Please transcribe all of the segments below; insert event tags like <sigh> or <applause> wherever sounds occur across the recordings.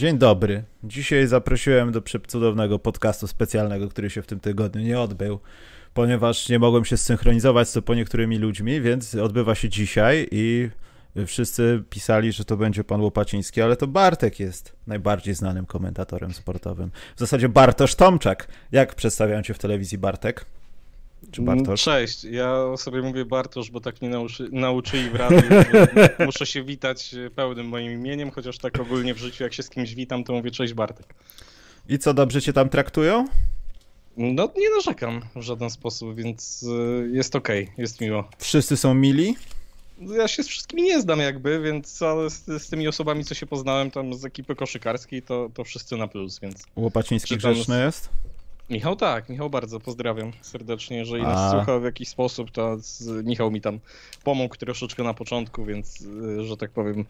Dzień dobry. Dzisiaj zaprosiłem do cudownego podcastu specjalnego, który się w tym tygodniu nie odbył, ponieważ nie mogłem się zsynchronizować z po niektórymi ludźmi, więc odbywa się dzisiaj i wszyscy pisali, że to będzie pan Łopaciński, ale to Bartek jest najbardziej znanym komentatorem sportowym. W zasadzie Bartosz Tomczak. Jak przedstawiają cię w telewizji Bartek? Czy Bartosz? Cześć, ja sobie mówię Bartosz, bo tak mnie nauczy, nauczyli w radiu. <laughs> muszę się witać pełnym moim imieniem, chociaż tak ogólnie w życiu, jak się z kimś witam, to mówię cześć Bartek. I co, dobrze cię tam traktują? No nie narzekam w żaden sposób, więc y, jest okej, okay, jest miło. Wszyscy są mili? Ja się z wszystkimi nie znam jakby, więc ale z, z tymi osobami, co się poznałem tam z ekipy koszykarskiej, to, to wszyscy na plus, więc... Łopaciński grzeczny jest? Michał tak, Michał bardzo pozdrawiam serdecznie. Jeżeli A. nas słucha w jakiś sposób, to Michał mi tam pomógł troszeczkę na początku, więc y, że tak powiem.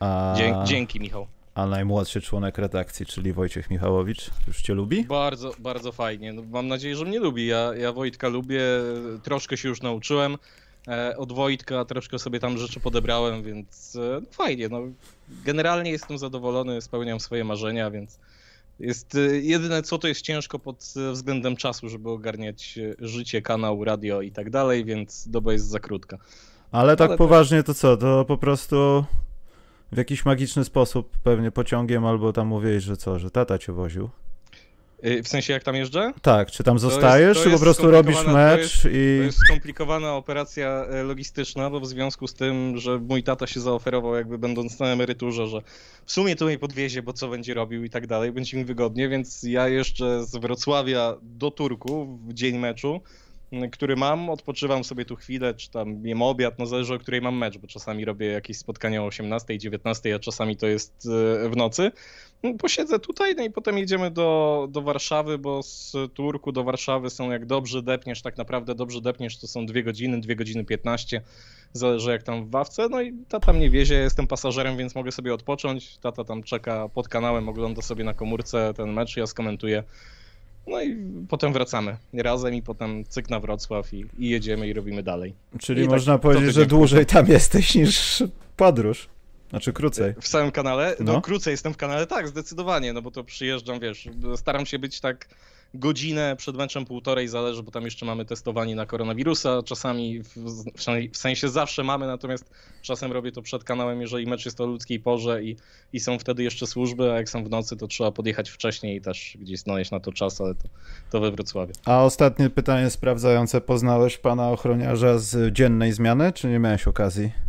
A... Dzięki, Michał. A najmłodszy członek redakcji, czyli Wojciech Michałowicz, już cię lubi? Bardzo, bardzo fajnie. No, mam nadzieję, że mnie lubi. Ja, ja Wojtka lubię, troszkę się już nauczyłem. E, od Wojtka troszkę sobie tam rzeczy podebrałem, więc e, no, fajnie. No. Generalnie jestem zadowolony, spełniam swoje marzenia, więc jest y, jedyne co to jest ciężko pod względem czasu, żeby ogarniać y, życie, kanał, radio i tak dalej, więc doba jest za krótka. Ale tak Ale poważnie to co? To po prostu w jakiś magiczny sposób pewnie pociągiem albo tam mówiłeś, że co, że tata cię woził? Y, w sensie jak tam jeżdżę? Tak, czy tam zostajesz, jest, czy po prostu robisz mecz to jest, i... To jest skomplikowana operacja e, logistyczna, bo w związku z tym, że mój tata się zaoferował jakby będąc na emeryturze, że w sumie to mnie podwiezie, bo co będzie robił i tak dalej, będzie mi wygodnie, więc ja jeszcze z Wrocławia do Turku w dzień meczu który mam, odpoczywam sobie tu chwilę, czy tam jem obiad, no zależy o której mam mecz, bo czasami robię jakieś spotkania o 18, 19, a czasami to jest e, w nocy. No, posiedzę tutaj, no i potem jedziemy do, do Warszawy, bo z Turku do Warszawy są jak dobrze depniesz, tak naprawdę dobrze depniesz, to są dwie godziny, dwie godziny 15, zależy jak tam w Wawce, no i tata mnie wiezie, jestem pasażerem, więc mogę sobie odpocząć, tata tam czeka pod kanałem, ogląda sobie na komórce ten mecz, ja skomentuję no i potem wracamy razem i potem cyk na Wrocław i, i jedziemy i robimy dalej. Czyli I można tak, powiedzieć, że dłużej tam jesteś niż podróż. Znaczy krócej. W całym kanale? No. no krócej jestem w kanale, tak, zdecydowanie, no bo to przyjeżdżam, wiesz, staram się być tak godzinę przed meczem, półtorej, zależy, bo tam jeszcze mamy testowanie na koronawirusa. Czasami, w, w, sensie zawsze mamy, natomiast czasem robię to przed kanałem, jeżeli mecz jest o ludzkiej porze i, i są wtedy jeszcze służby, a jak są w nocy, to trzeba podjechać wcześniej i też gdzieś znaleźć na to czas, ale to, to we Wrocławiu. A ostatnie pytanie sprawdzające. Poznałeś pana ochroniarza z dziennej zmiany, czy nie miałeś okazji?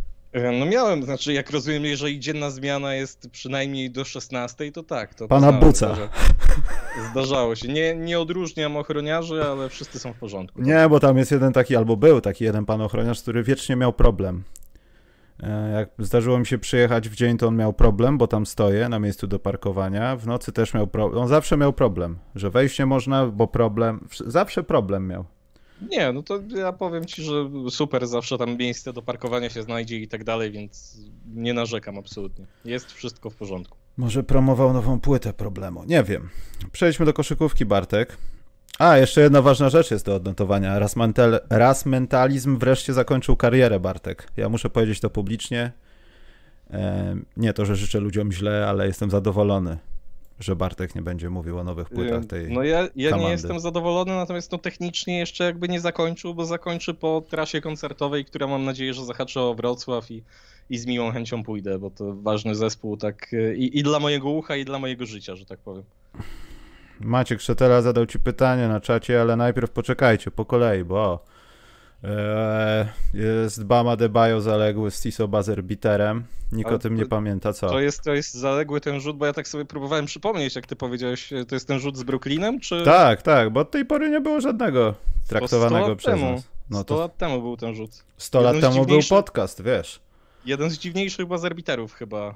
No miałem, znaczy jak rozumiem, jeżeli dzienna zmiana jest przynajmniej do 16, to tak. To Pana Buca. Zdarzało się. Nie, nie odróżniam ochroniarzy, ale wszyscy są w porządku. Nie, bo tam jest jeden taki, albo był taki jeden pan ochroniarz, który wiecznie miał problem. E, jak zdarzyło mi się przyjechać w dzień, to on miał problem, bo tam stoję na miejscu do parkowania. W nocy też miał problem. On zawsze miał problem, że wejść nie można, bo problem. Zawsze problem miał. Nie, no to ja powiem ci, że super, zawsze tam miejsce do parkowania się znajdzie i tak dalej, więc nie narzekam absolutnie. Jest wszystko w porządku. Może promował nową płytę problemu. Nie wiem. Przejdźmy do koszykówki, Bartek. A, jeszcze jedna ważna rzecz jest do odnotowania. Raz, mental, raz mentalizm wreszcie zakończył karierę, Bartek. Ja muszę powiedzieć to publicznie. E, nie to, że życzę ludziom źle, ale jestem zadowolony że Bartek nie będzie mówił o nowych płytach tej No ja, ja nie jestem zadowolony, natomiast no technicznie jeszcze jakby nie zakończył, bo zakończy po trasie koncertowej, która mam nadzieję, że zahaczy o Wrocław i, i z miłą chęcią pójdę, bo to ważny zespół tak i, i dla mojego ucha, i dla mojego życia, że tak powiem. Maciek Szetela zadał ci pytanie na czacie, ale najpierw poczekajcie po kolei, bo jest Bama de Bayo zaległy z Tiso Bazer Biterem. Nikt o tym nie pamięta, co? To jest, to jest zaległy ten rzut, bo ja tak sobie próbowałem przypomnieć, jak ty powiedziałeś, to jest ten rzut z Brooklynem, czy... Tak, tak, bo od tej pory nie było żadnego traktowanego przez temu. nas. No 100 to... lat temu był ten rzut. 100 lat temu był podcast, wiesz. Jeden z dziwniejszych bazerbiterów chyba.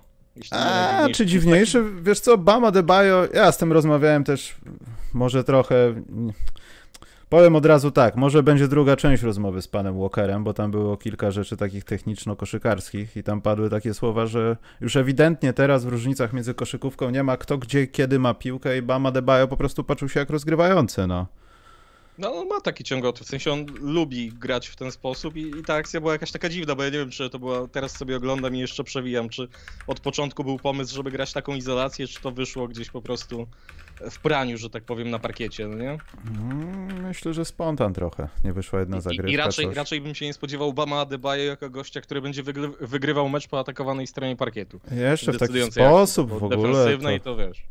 A, czy dziwniejszy? Taki... Wiesz co, Bama de Bayo, ja z tym rozmawiałem też może trochę Powiem od razu tak, może będzie druga część rozmowy z panem Walkerem, bo tam było kilka rzeczy takich techniczno-koszykarskich i tam padły takie słowa, że już ewidentnie teraz w różnicach między koszykówką nie ma kto gdzie, kiedy ma piłkę i Bama Debajo po prostu poczuł się jak rozgrywający, no. No on ma taki ciągoty, w sensie on lubi grać w ten sposób i, i ta akcja była jakaś taka dziwna, bo ja nie wiem, czy to była, teraz sobie oglądam i jeszcze przewijam, czy od początku był pomysł, żeby grać taką izolację, czy to wyszło gdzieś po prostu w praniu, że tak powiem, na parkiecie, no nie? Mm, myślę, że spontan trochę. Nie wyszła jedna zagrywka. I, i raczej, coś. raczej bym się nie spodziewał Bama Adebayo jako gościa, który będzie wygry- wygrywał mecz po atakowanej stronie parkietu. Jeszcze w taki sposób w ogóle. Defensywnej To, to wiesz.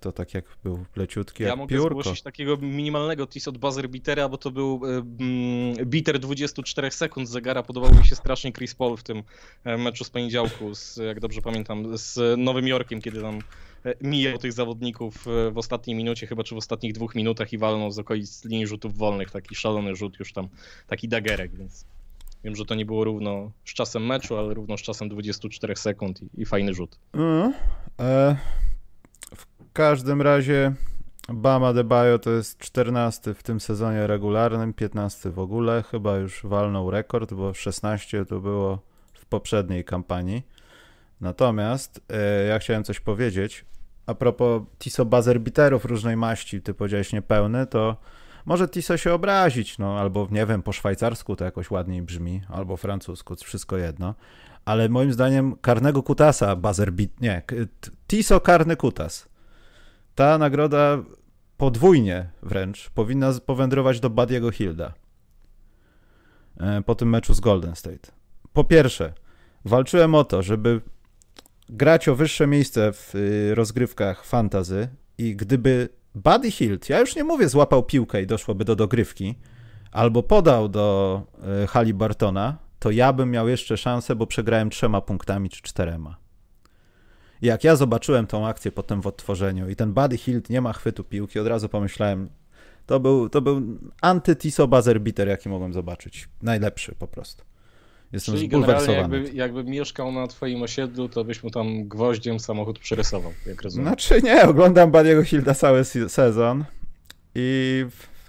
To tak jak był leciutki, Ja jak mogę piórko. zgłosić takiego minimalnego tease od buzzer beatera, bo to był e, mm, beater 24 sekund zegara. Podobał mi się strasznie Chris Paul w tym e, meczu z poniedziałku, z, jak dobrze pamiętam, z Nowym Jorkiem, kiedy tam e, mijał tych zawodników w ostatniej minucie, chyba czy w ostatnich dwóch minutach i walnął z okolic linii rzutów wolnych. Taki szalony rzut już tam, taki dagerek, więc wiem, że to nie było równo z czasem meczu, ale równo z czasem 24 sekund i, i fajny rzut. No, e, każdym razie Bama Debajo to jest 14 w tym sezonie regularnym, 15 w ogóle, chyba już walnął rekord, bo 16 to było w poprzedniej kampanii. Natomiast e, ja chciałem coś powiedzieć a propos Tiso buzzer beaterów różnej maści, ty powiedziałeś niepełny, to może Tiso się obrazić, no albo nie wiem, po szwajcarsku to jakoś ładniej brzmi, albo francusku, wszystko jedno. Ale moim zdaniem karnego kutasa buzzer beat, nie, Tiso karny kutas. Ta nagroda podwójnie wręcz powinna powędrować do Badiego Hilda e, po tym meczu z Golden State. Po pierwsze, walczyłem o to, żeby grać o wyższe miejsce w y, rozgrywkach fantazy i gdyby Buddy Hield, ja już nie mówię złapał piłkę i doszłoby do dogrywki, albo podał do y, Halibartona, to ja bym miał jeszcze szansę, bo przegrałem trzema punktami czy czterema. I Jak ja zobaczyłem tą akcję potem w odtworzeniu i ten Buddy Hield nie ma chwytu piłki, od razu pomyślałem, to był, to był anty-Tiso buzzer beater, jaki mogłem zobaczyć. Najlepszy po prostu. Jestem Czyli generalnie jakby, jakby mieszkał na twoim osiedlu, to byś mu tam gwoździem samochód przerysował, jak rozumiem. Znaczy nie, oglądam Badiego Hilda cały se- sezon i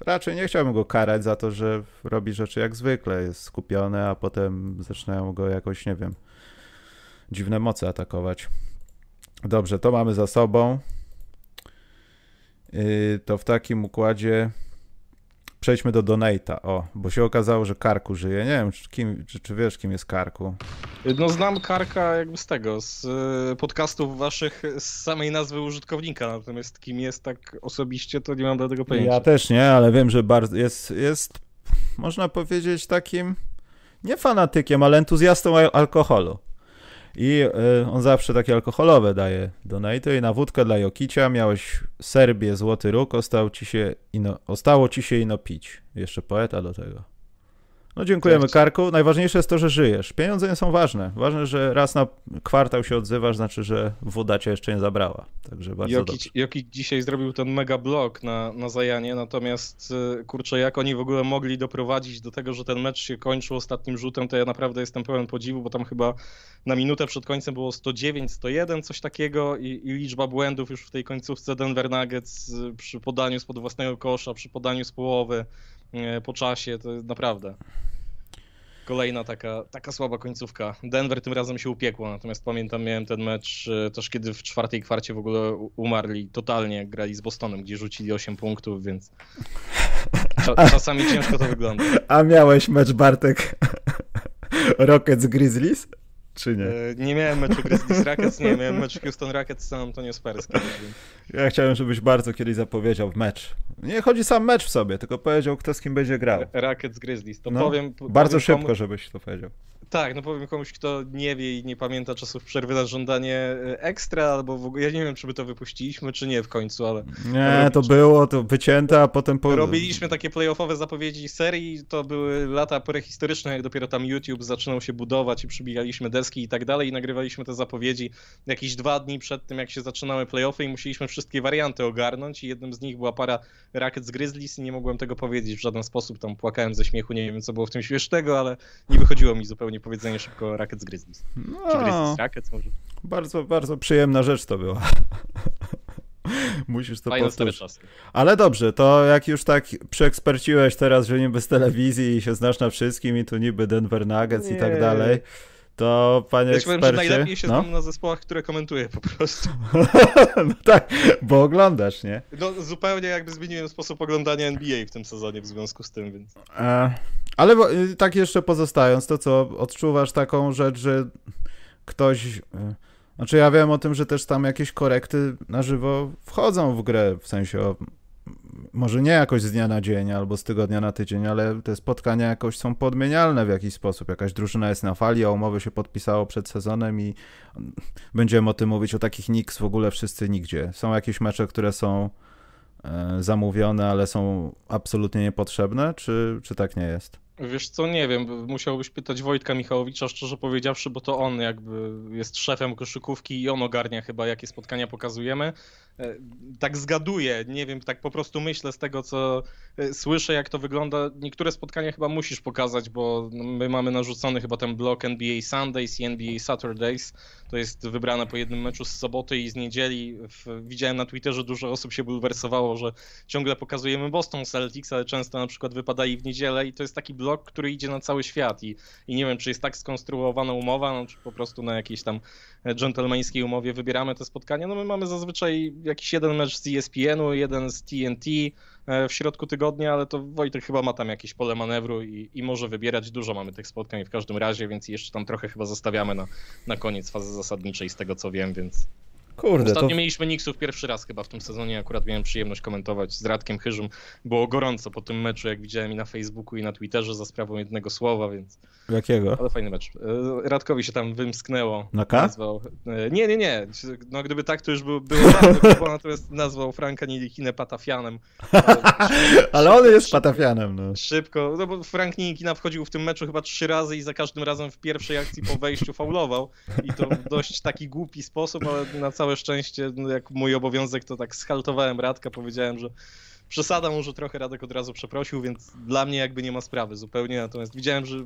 raczej nie chciałbym go karać za to, że robi rzeczy jak zwykle, jest skupiony, a potem zaczynają go jakoś, nie wiem, dziwne moce atakować. Dobrze, to mamy za sobą. Yy, to w takim układzie przejdźmy do Donata. O, bo się okazało, że Karku żyje. Nie wiem, czy, kim, czy, czy wiesz, kim jest Karku. No znam Karka jakby z tego, z y, podcastów waszych, z samej nazwy użytkownika, natomiast kim jest tak osobiście, to nie mam do tego pojęcia. Ja też nie, ale wiem, że bardzo jest, jest, można powiedzieć, takim nie fanatykiem, ale entuzjastą al- alkoholu. I y, on zawsze takie alkoholowe daje donate i na wódkę dla Jokicia miałeś Serbię, Złoty Róg, ostał ci się ino, ostało ci się ino pić. Jeszcze poeta do tego. No dziękujemy Cześć. Karku. Najważniejsze jest to, że żyjesz. Pieniądze nie są ważne. Ważne, że raz na kwartał się odzywasz, znaczy, że woda cię jeszcze nie zabrała. Także bardzo dobrze. Jokic, Jokic dzisiaj zrobił ten mega blok na, na Zajanie, natomiast y, kurczę, jak oni w ogóle mogli doprowadzić do tego, że ten mecz się kończył ostatnim rzutem, to ja naprawdę jestem pełen podziwu, bo tam chyba na minutę przed końcem było 109, 101, coś takiego i, i liczba błędów już w tej końcówce Denver Nuggets y, przy podaniu spod własnego kosza, przy podaniu z połowy po czasie, to naprawdę kolejna taka, taka słaba końcówka. Denver tym razem się upiekło, natomiast pamiętam, miałem ten mecz e, też, kiedy w czwartej kwarcie w ogóle umarli totalnie, jak grali z Bostonem, gdzie rzucili 8 punktów, więc <laughs> cza- czasami ciężko to wygląda. A miałeś mecz Bartek <laughs> Rockets Grizzlies? Czy nie? E, Nie miałem meczu Grizzlies Rockets, nie, miałem mecz Houston Rockets San Antonio Spurs. Ja chciałem, żebyś bardzo kiedyś zapowiedział mecz. Nie chodzi sam mecz w sobie, tylko powiedział, kto z kim będzie grał. Rockets Grizzlies, to No, powiem... Bardzo powiem szybko, komu- żebyś to powiedział. Tak, no powiem komuś, kto nie wie i nie pamięta czasów przerwy na żądanie e, ekstra, albo w ogóle, ja nie wiem, czy my to wypuściliśmy, czy nie w końcu, ale Nie, to było to wycięte, a potem po... Robiliśmy takie playoffowe zapowiedzi serii, to były lata prehistoryczne, jak dopiero tam YouTube zaczynał się budować i przybijaliśmy deski i tak dalej i nagrywaliśmy te zapowiedzi jakieś dwa dni przed tym, jak się zaczynały playoffy i musieliśmy wszystkie warianty ogarnąć i jednym z nich była para Rockets Grizzlies i nie mogłem tego powiedzieć w żaden sposób, tam płakałem ze śmiechu, nie wiem co było w tym śmiesznego, ale nie wychodziło mi zupełnie powiedzenie szybko Rockets Grizzlies. Czy No, Grizzlies Rockets może? bardzo, bardzo przyjemna rzecz to była. <laughs> Musisz to powtórzyć. Ale dobrze, to jak już tak przeeksperciłeś teraz, że niby z telewizji i się znasz na wszystkim i tu niby Denver Nuggets i tak Nie. dalej, To panie ja ekspercie... Powiem, że najlepiej się no? znam na zespołach, które komentuję po prostu. <laughs> no tak, bo oglądasz, nie? No zupełnie jakby zmieniłem sposób oglądania NBA w tym sezonie w związku z tym, więc... E, ale y, tak jeszcze pozostając, to co, odczuwasz taką rzecz, że ktoś... Y, znaczy ja wiem o tym, że też tam jakieś korekty na żywo wchodzą w grę, w sensie może nie jakoś z dnia na dzień albo z tygodnia na tydzień, ale te spotkania jakoś są podmienialne w jakiś sposób. Jakaś drużyna jest na fali, a umowy się podpisało przed sezonem i będziemy o tym mówić, o takich Knicks w ogóle wszyscy nigdzie. Są jakieś mecze, które są e, zamówione, ale są absolutnie niepotrzebne, czy, czy tak nie jest? Wiesz co, nie wiem, musiałbyś pytać Wojtka Michałowicza, szczerze powiedziawszy, bo to on jakby jest szefem koszykówki i on ogarnia chyba, jakie spotkania pokazujemy. E, tak zgaduję, nie wiem, tak po prostu myślę z tego, co e, słyszę, jak to wygląda. Niektóre spotkania chyba musisz pokazać, bo my mamy narzucony chyba ten blok NBA Sundays i NBA Saturdays. To jest wybrane po jednym meczu z soboty i z niedzieli. Widziałem na Twitterze, dużo osób się bulwersowało, że ciągle pokazujemy Boston Celtics, ale często na przykład wypada i w niedzielę i to jest taki blok, który idzie na cały świat i, i nie wiem, czy jest tak skonstruowana umowa, no, czy po prostu na jakiejś tam dżentelmeńskiej umowie wybieramy te spotkania. No my mamy zazwyczaj jakiś jeden mecz z ESPN-u, jeden z TNT e, w środku tygodnia, ale to Wojtek chyba ma tam jakieś pole manewru i, i może wybierać. Dużo mamy tych spotkań w każdym razie, więc jeszcze tam trochę chyba zostawiamy na, na koniec fazy zasadniczej z tego co wiem, więc Kurde, Ostatnio to... mieliśmy Nixów pierwszy raz chyba w tym sezonie, akurat miałem przyjemność komentować z Radkiem Chyżym. Było gorąco po tym meczu, jak widziałem i na Facebooku i na Twitterze za sprawą jednego słowa, więc... Jakiego? Ale fajny mecz. E, Radkowi się tam wymsknęło. Na K? Nazwał... E, nie, nie, nie. No gdyby tak, to już był, było dawno, <laughs> natomiast nazwał Franka Nilikine patafianem. <laughs> Ale on jest patafianem, no. Szybko, no bo Frank Nilikina wchodził w tym meczu chyba trzy razy i za każdym razem w pierwszej akcji po wejściu faulował i to w dość taki głupi sposób, ale na całe szczęście, no jak mój obowiązek, to tak schaltowałem Radka, powiedziałem, że przesada może trochę Radek od razu przeprosił, więc dla mnie jakby nie ma sprawy zupełnie, natomiast widziałem, że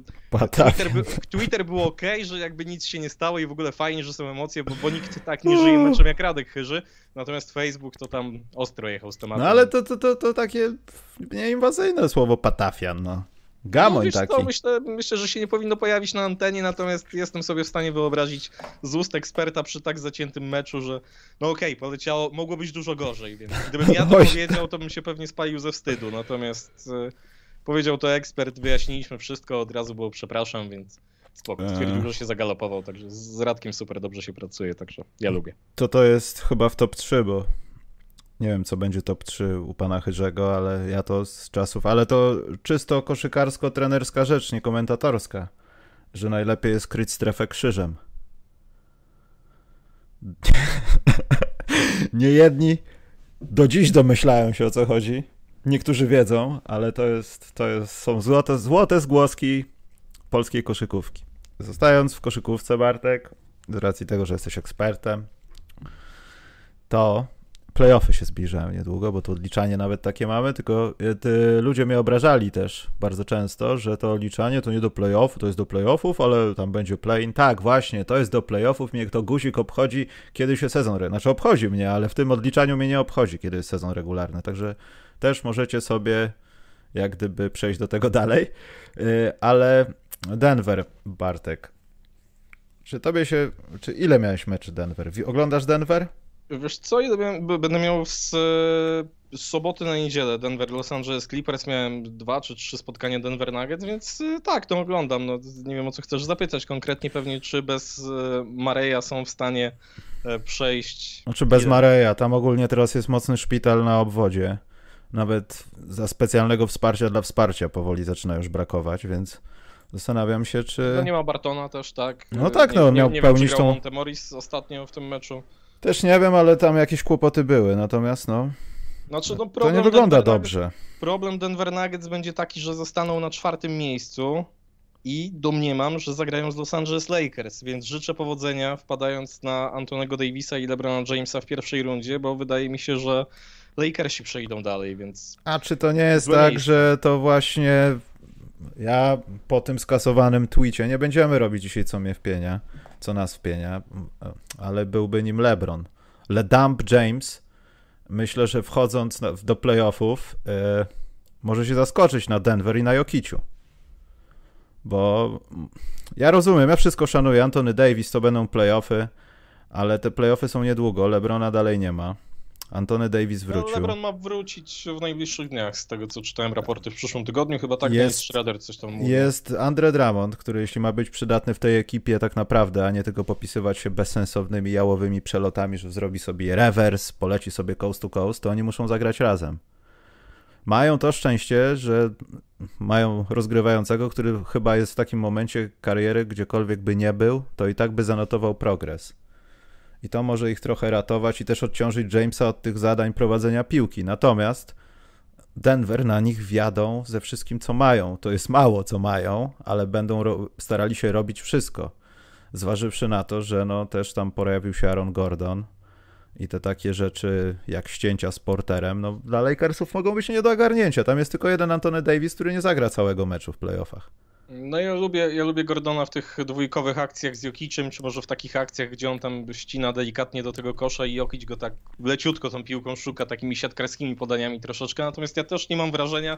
Twitter, by, Twitter było ok, że jakby nic się nie stało i w ogóle fajnie, że są emocje, bo, bo nikt tak nie żyje meczem jak Radek chyży, natomiast Facebook to tam ostro jechał z tematem. No ale to, to, to, to takie nieinwazyjne słowo patafian, no. Gamoń no, taki. To, myślę, myślę, że się nie powinno pojawić na antenie, natomiast jestem sobie w stanie wyobrazić z ust eksperta przy tak zaciętym meczu, że no okej, okay, poleciało, mogło być dużo gorzej, więc gdybym ja to <laughs> powiedział, to bym się pewnie spalił ze wstydu, natomiast y, powiedział to ekspert, wyjaśniliśmy wszystko, od razu było przepraszam, więc spoko. Stwierdził, e. że się zagalopował, także z Radkiem super dobrze się pracuje, także ja lubię. To to jest chyba w top 3, bo nie wiem, co będzie top 3 u pana Chyrzego, ale ja to z czasów, ale to czysto koszykarsko-trenerska rzecz, nie komentatorska, że najlepiej jest kryć strefę krzyżem. <laughs> nie jedni do dziś domyślają się o co chodzi. Niektórzy wiedzą, ale to jest, to jest, są złote, złote zgłoski polskiej koszykówki. Zostając w koszykówce, Bartek, z racji tego, że jesteś ekspertem, to playoffy się zbliżają niedługo, bo to odliczanie nawet takie mamy, tylko e, ludzie mnie obrażali też bardzo często, że to odliczanie to nie do playoffu, to jest do playoffów, ale tam będzie play-in. Tak, właśnie, to jest do playoffów, mnie to guzik obchodzi, kiedy się sezon, znaczy obchodzi mnie, ale w tym odliczaniu mnie nie obchodzi, kiedy jest sezon regularny, także też możecie sobie jak gdyby przejść do tego dalej, e, ale Denver, Bartek, czy tobie się, czy ile miałeś meczy Denver? Oglądasz Denver? Wiesz co, będę miał z, z soboty na niedzielę Denver Los Angeles Clippers, miałem dwa czy trzy spotkania Denver Nuggets, więc y, tak, to oglądam. No, nie wiem o co chcesz zapytać konkretnie, pewnie czy bez y, Mareja są w stanie e, przejść. Znaczy bez Mareja, tam ogólnie teraz jest mocny szpital na obwodzie. Nawet za specjalnego wsparcia dla wsparcia powoli zaczyna już brakować, więc zastanawiam się, czy... No nie ma Bartona też, tak? No tak, no, nie, miał nie pełnić tą... Montemoris ostatnio w tym meczu. Też nie wiem, ale tam jakieś kłopoty były, natomiast no. Znaczy, no to nie wygląda Denver dobrze. Problem Denver Nuggets będzie taki, że zostaną na czwartym miejscu i domniemam, że zagrają z Los Angeles Lakers, więc życzę powodzenia wpadając na Antonego Davisa i LeBrona Jamesa w pierwszej rundzie, bo wydaje mi się, że Lakersi przejdą dalej, więc... A czy to nie jest tak, że to właśnie ja po tym skasowanym tweetie nie będziemy robić dzisiaj co mnie wpienia, co nas wpienia, ale byłby nim LeBron. LeDump James, myślę, że wchodząc do playoffów, yy, może się zaskoczyć na Denver i na Jokiciu. Bo ja rozumiem, ja wszystko szanuję. Antony Davis to będą playoffy, ale te playoffy są niedługo. Lebrona dalej nie ma. Antony Davis no, wrócił. No, LeBron ma wrócić w najbliższych dniach, z tego co czytałem raporty w przyszłym tygodniu, chyba tak jest Schroeder coś tam mówi. Jest Andre Drummond, który jeśli ma być przydatny w tej ekipie tak naprawdę, a nie tylko popisywać się bezsensownymi jałowymi przelotami, że zrobi sobie rewers, poleci sobie coast to coast, to oni muszą zagrać razem. Mają to szczęście, że mają rozgrywającego, który chyba jest w takim momencie kariery, gdziekolwiek by nie był, to i tak by zanotował progres i to może ich trochę ratować i też odciążyć Jamesa od tych zadań prowadzenia piłki. Natomiast Denver na nich wiadą ze wszystkim, co mają. To jest mało, co mają, ale będą starali się robić wszystko. Zważywszy na to, że no też tam pojawił się Aaron Gordon i te takie rzeczy jak ścięcia z porterem, no dla Lakersów mogą być nie do ogarnięcia. Tam jest tylko jeden Antony Davis, który nie zagra całego meczu w playoffach. No ja lubię, ja lubię Gordona w tych dwójkowych akcjach z Jokiczem, czy może w takich akcjach, gdzie on tam ścina delikatnie do tego kosza i Jokic go tak leciutko tą piłką szuka, takimi siatkarskimi podaniami troszeczkę. Natomiast ja też nie mam wrażenia,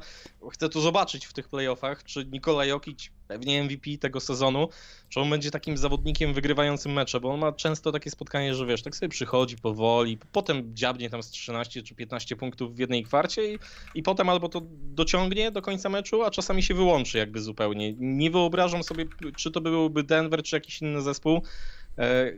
chcę tu zobaczyć w tych playoffach, czy Nikola Jokic pewnie MVP tego sezonu, czy on będzie takim zawodnikiem wygrywającym mecze, bo on ma często takie spotkanie, że wiesz, tak sobie przychodzi powoli, potem dziabnie tam z 13 czy 15 punktów w jednej kwarcie i, i potem albo to dociągnie do końca meczu, a czasami się wyłączy jakby zupełnie. Nie wyobrażam sobie, czy to byłby Denver, czy jakiś inny zespół,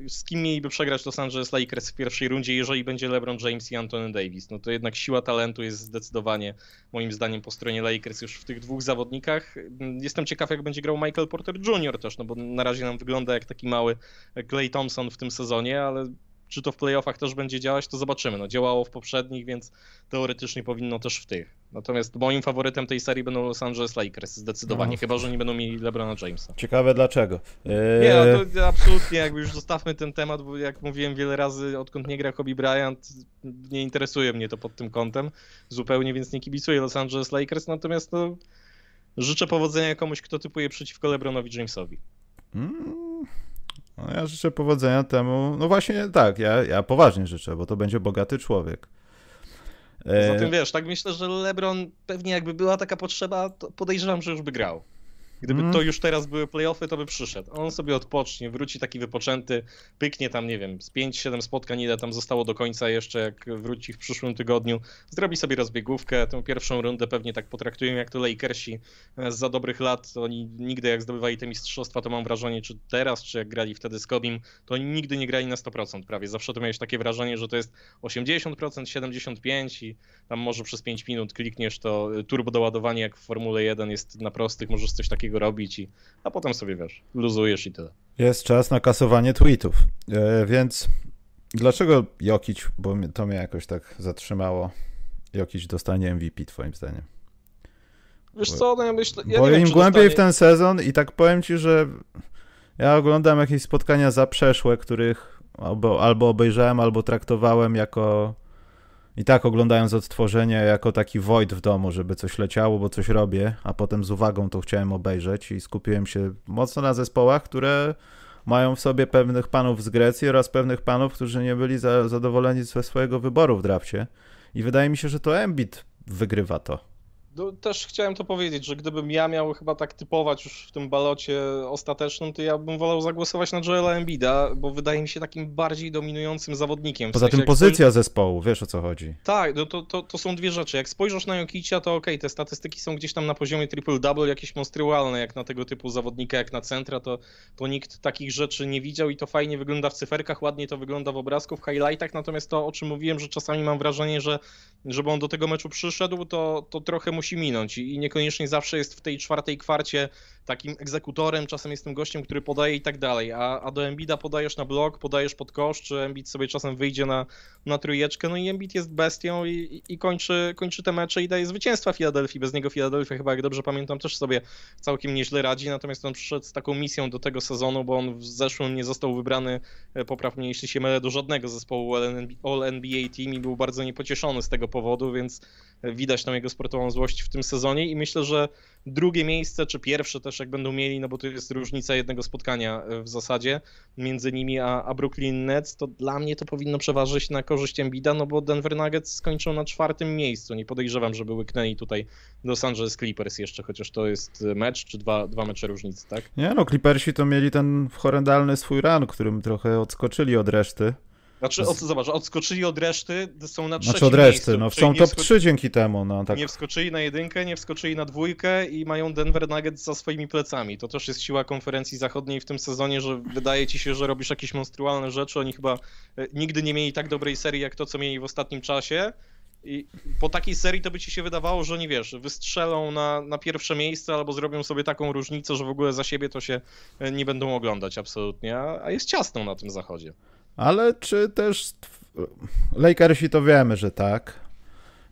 z kim mieliby przegrać Los Angeles Lakers w pierwszej rundzie, jeżeli będzie LeBron James i Anthony Davis? No to jednak siła talentu jest zdecydowanie moim zdaniem po stronie Lakers już w tych dwóch zawodnikach. Jestem ciekaw jak będzie grał Michael Porter Jr. też, no bo na razie nam wygląda jak taki mały Clay Thompson w tym sezonie, ale czy to w playoffach też będzie działać, to zobaczymy. No, działało w poprzednich, więc teoretycznie powinno też w tych. Natomiast moim faworytem tej serii będą Los Angeles Lakers, zdecydowanie, no. chyba że nie będą mieli LeBrona Jamesa. Ciekawe dlaczego. Eee... Nie, no to absolutnie, jakby już zostawmy ten temat, bo jak mówiłem wiele razy, odkąd nie gra Kobe Bryant, nie interesuje mnie to pod tym kątem zupełnie, więc nie kibicuję Los Angeles Lakers, natomiast no, życzę powodzenia komuś, kto typuje przeciwko LeBronowi Jamesowi. Mm. No, ja życzę powodzenia temu. No właśnie tak, ja, ja poważnie życzę, bo to będzie bogaty człowiek. Poza tym wiesz, tak myślę, że LeBron pewnie jakby była taka potrzeba, to podejrzewam, że już by grał. Gdyby mm. to już teraz były playoffy, to by przyszedł. On sobie odpocznie, wróci taki wypoczęty, pyknie tam, nie wiem, z 5-7 spotkań, ile tam zostało do końca jeszcze, jak wróci w przyszłym tygodniu. Zrobi sobie rozbiegówkę, tę pierwszą rundę pewnie tak potraktują jak to Lakersi za dobrych lat. Oni nigdy jak zdobywali te mistrzostwa, to mam wrażenie, czy teraz, czy jak grali wtedy z Kobim, to oni nigdy nie grali na 100% prawie. Zawsze to miałeś takie wrażenie, że to jest 80%, 75% i tam może przez 5 minut klikniesz to turbo doładowanie jak w Formule 1 jest na prostych, możesz coś takiego takiego robić, i, a potem sobie wiesz, luzujesz i tyle. Jest czas na kasowanie tweetów, e, więc dlaczego Jokic, bo to mnie jakoś tak zatrzymało, Jokic dostanie MVP twoim zdaniem? Wiesz co, no ja myślę... Ja bo im wiem, głębiej dostanie... w ten sezon i tak powiem ci, że ja oglądam jakieś spotkania zaprzeszłe, których albo, albo obejrzałem, albo traktowałem jako i tak oglądając odtworzenie jako taki void w domu, żeby coś leciało, bo coś robię, a potem z uwagą to chciałem obejrzeć i skupiłem się mocno na zespołach, które mają w sobie pewnych panów z Grecji oraz pewnych panów, którzy nie byli za, zadowoleni ze swojego wyboru w drafcie. I wydaje mi się, że to Embiid wygrywa to. No, też chciałem to powiedzieć, że gdybym ja miał chyba tak typować już w tym balocie ostatecznym, to ja bym wolał zagłosować na Joela Embida, bo wydaje mi się takim bardziej dominującym zawodnikiem. Poza sensie, tym pozycja zespołu, wiesz o co chodzi. Tak, no to, to, to są dwie rzeczy. Jak spojrzysz na Jokicia, to okej, okay, te statystyki są gdzieś tam na poziomie triple-double, jakieś monstrualne, jak na tego typu zawodnika, jak na centra, to, to nikt takich rzeczy nie widział i to fajnie wygląda w cyferkach, ładnie to wygląda w obrazku, w highlightach, natomiast to, o czym mówiłem, że czasami mam wrażenie, że żeby on do tego meczu przyszedł, to, to trochę musi musi minąć i niekoniecznie zawsze jest w tej czwartej kwarcie takim egzekutorem, czasem jest tym gościem, który podaje i tak dalej, a, a do Embida podajesz na blok, podajesz pod kosz, czy Embid sobie czasem wyjdzie na, na trójeczkę, no i Embid jest bestią i, i, kończy, kończy te mecze i daje zwycięstwa Filadelfii, bez niego Filadelfia chyba, jak dobrze pamiętam, też sobie całkiem nieźle radzi, natomiast on przyszedł z taką misją do tego sezonu, bo on w zeszłym nie został wybrany, e, poprawnie jeśli się mylę, do żadnego zespołu All-NBA Team i był bardzo niepocieszony z tego powodu, więc widać tam jego sportową złość w tym sezonie. I myślę, że drugie miejsce, czy pierwsze też też jak będą mieli, no bo to jest różnica jednego spotkania e, w zasadzie między nimi a, a Brooklyn Nets, to dla mnie to powinno przeważyć na korzyść Embida, no bo Denver Nuggets skończą na czwartym miejscu. Nie podejrzewam, żeby łyknęli tutaj Los Angeles Clippers jeszcze, chociaż to jest mecz, czy dwa, dwa mecze różnicy, tak? Nie no, Clippersi to mieli ten horrendalny swój run, którym trochę odskoczyli od reszty. Znaczy, od, zobacz, odskoczyli od reszty, są na trzecim Znaczy od reszty, miejscu, no są top wsko- 3 dzięki temu, no tak. Nie wskoczyli na jedynkę, nie wskoczyli na dwójkę i mają Denver Nuggets za swoimi plecami. To też jest siła konferencji zachodniej w tym sezonie, że wydaje ci się, że robisz jakieś monstrualne rzeczy. Oni chyba e, nigdy nie mieli tak dobrej serii jak to, co mieli w ostatnim czasie. I po takiej serii to by ci się wydawało, że nie wiesz, wystrzelą na, na pierwsze miejsce albo zrobią sobie taką różnicę, że w ogóle za siebie to się e, nie będą oglądać absolutnie, a, a jest ciasno na tym zachodzie. Ale czy też Lakersi to wiemy, że tak.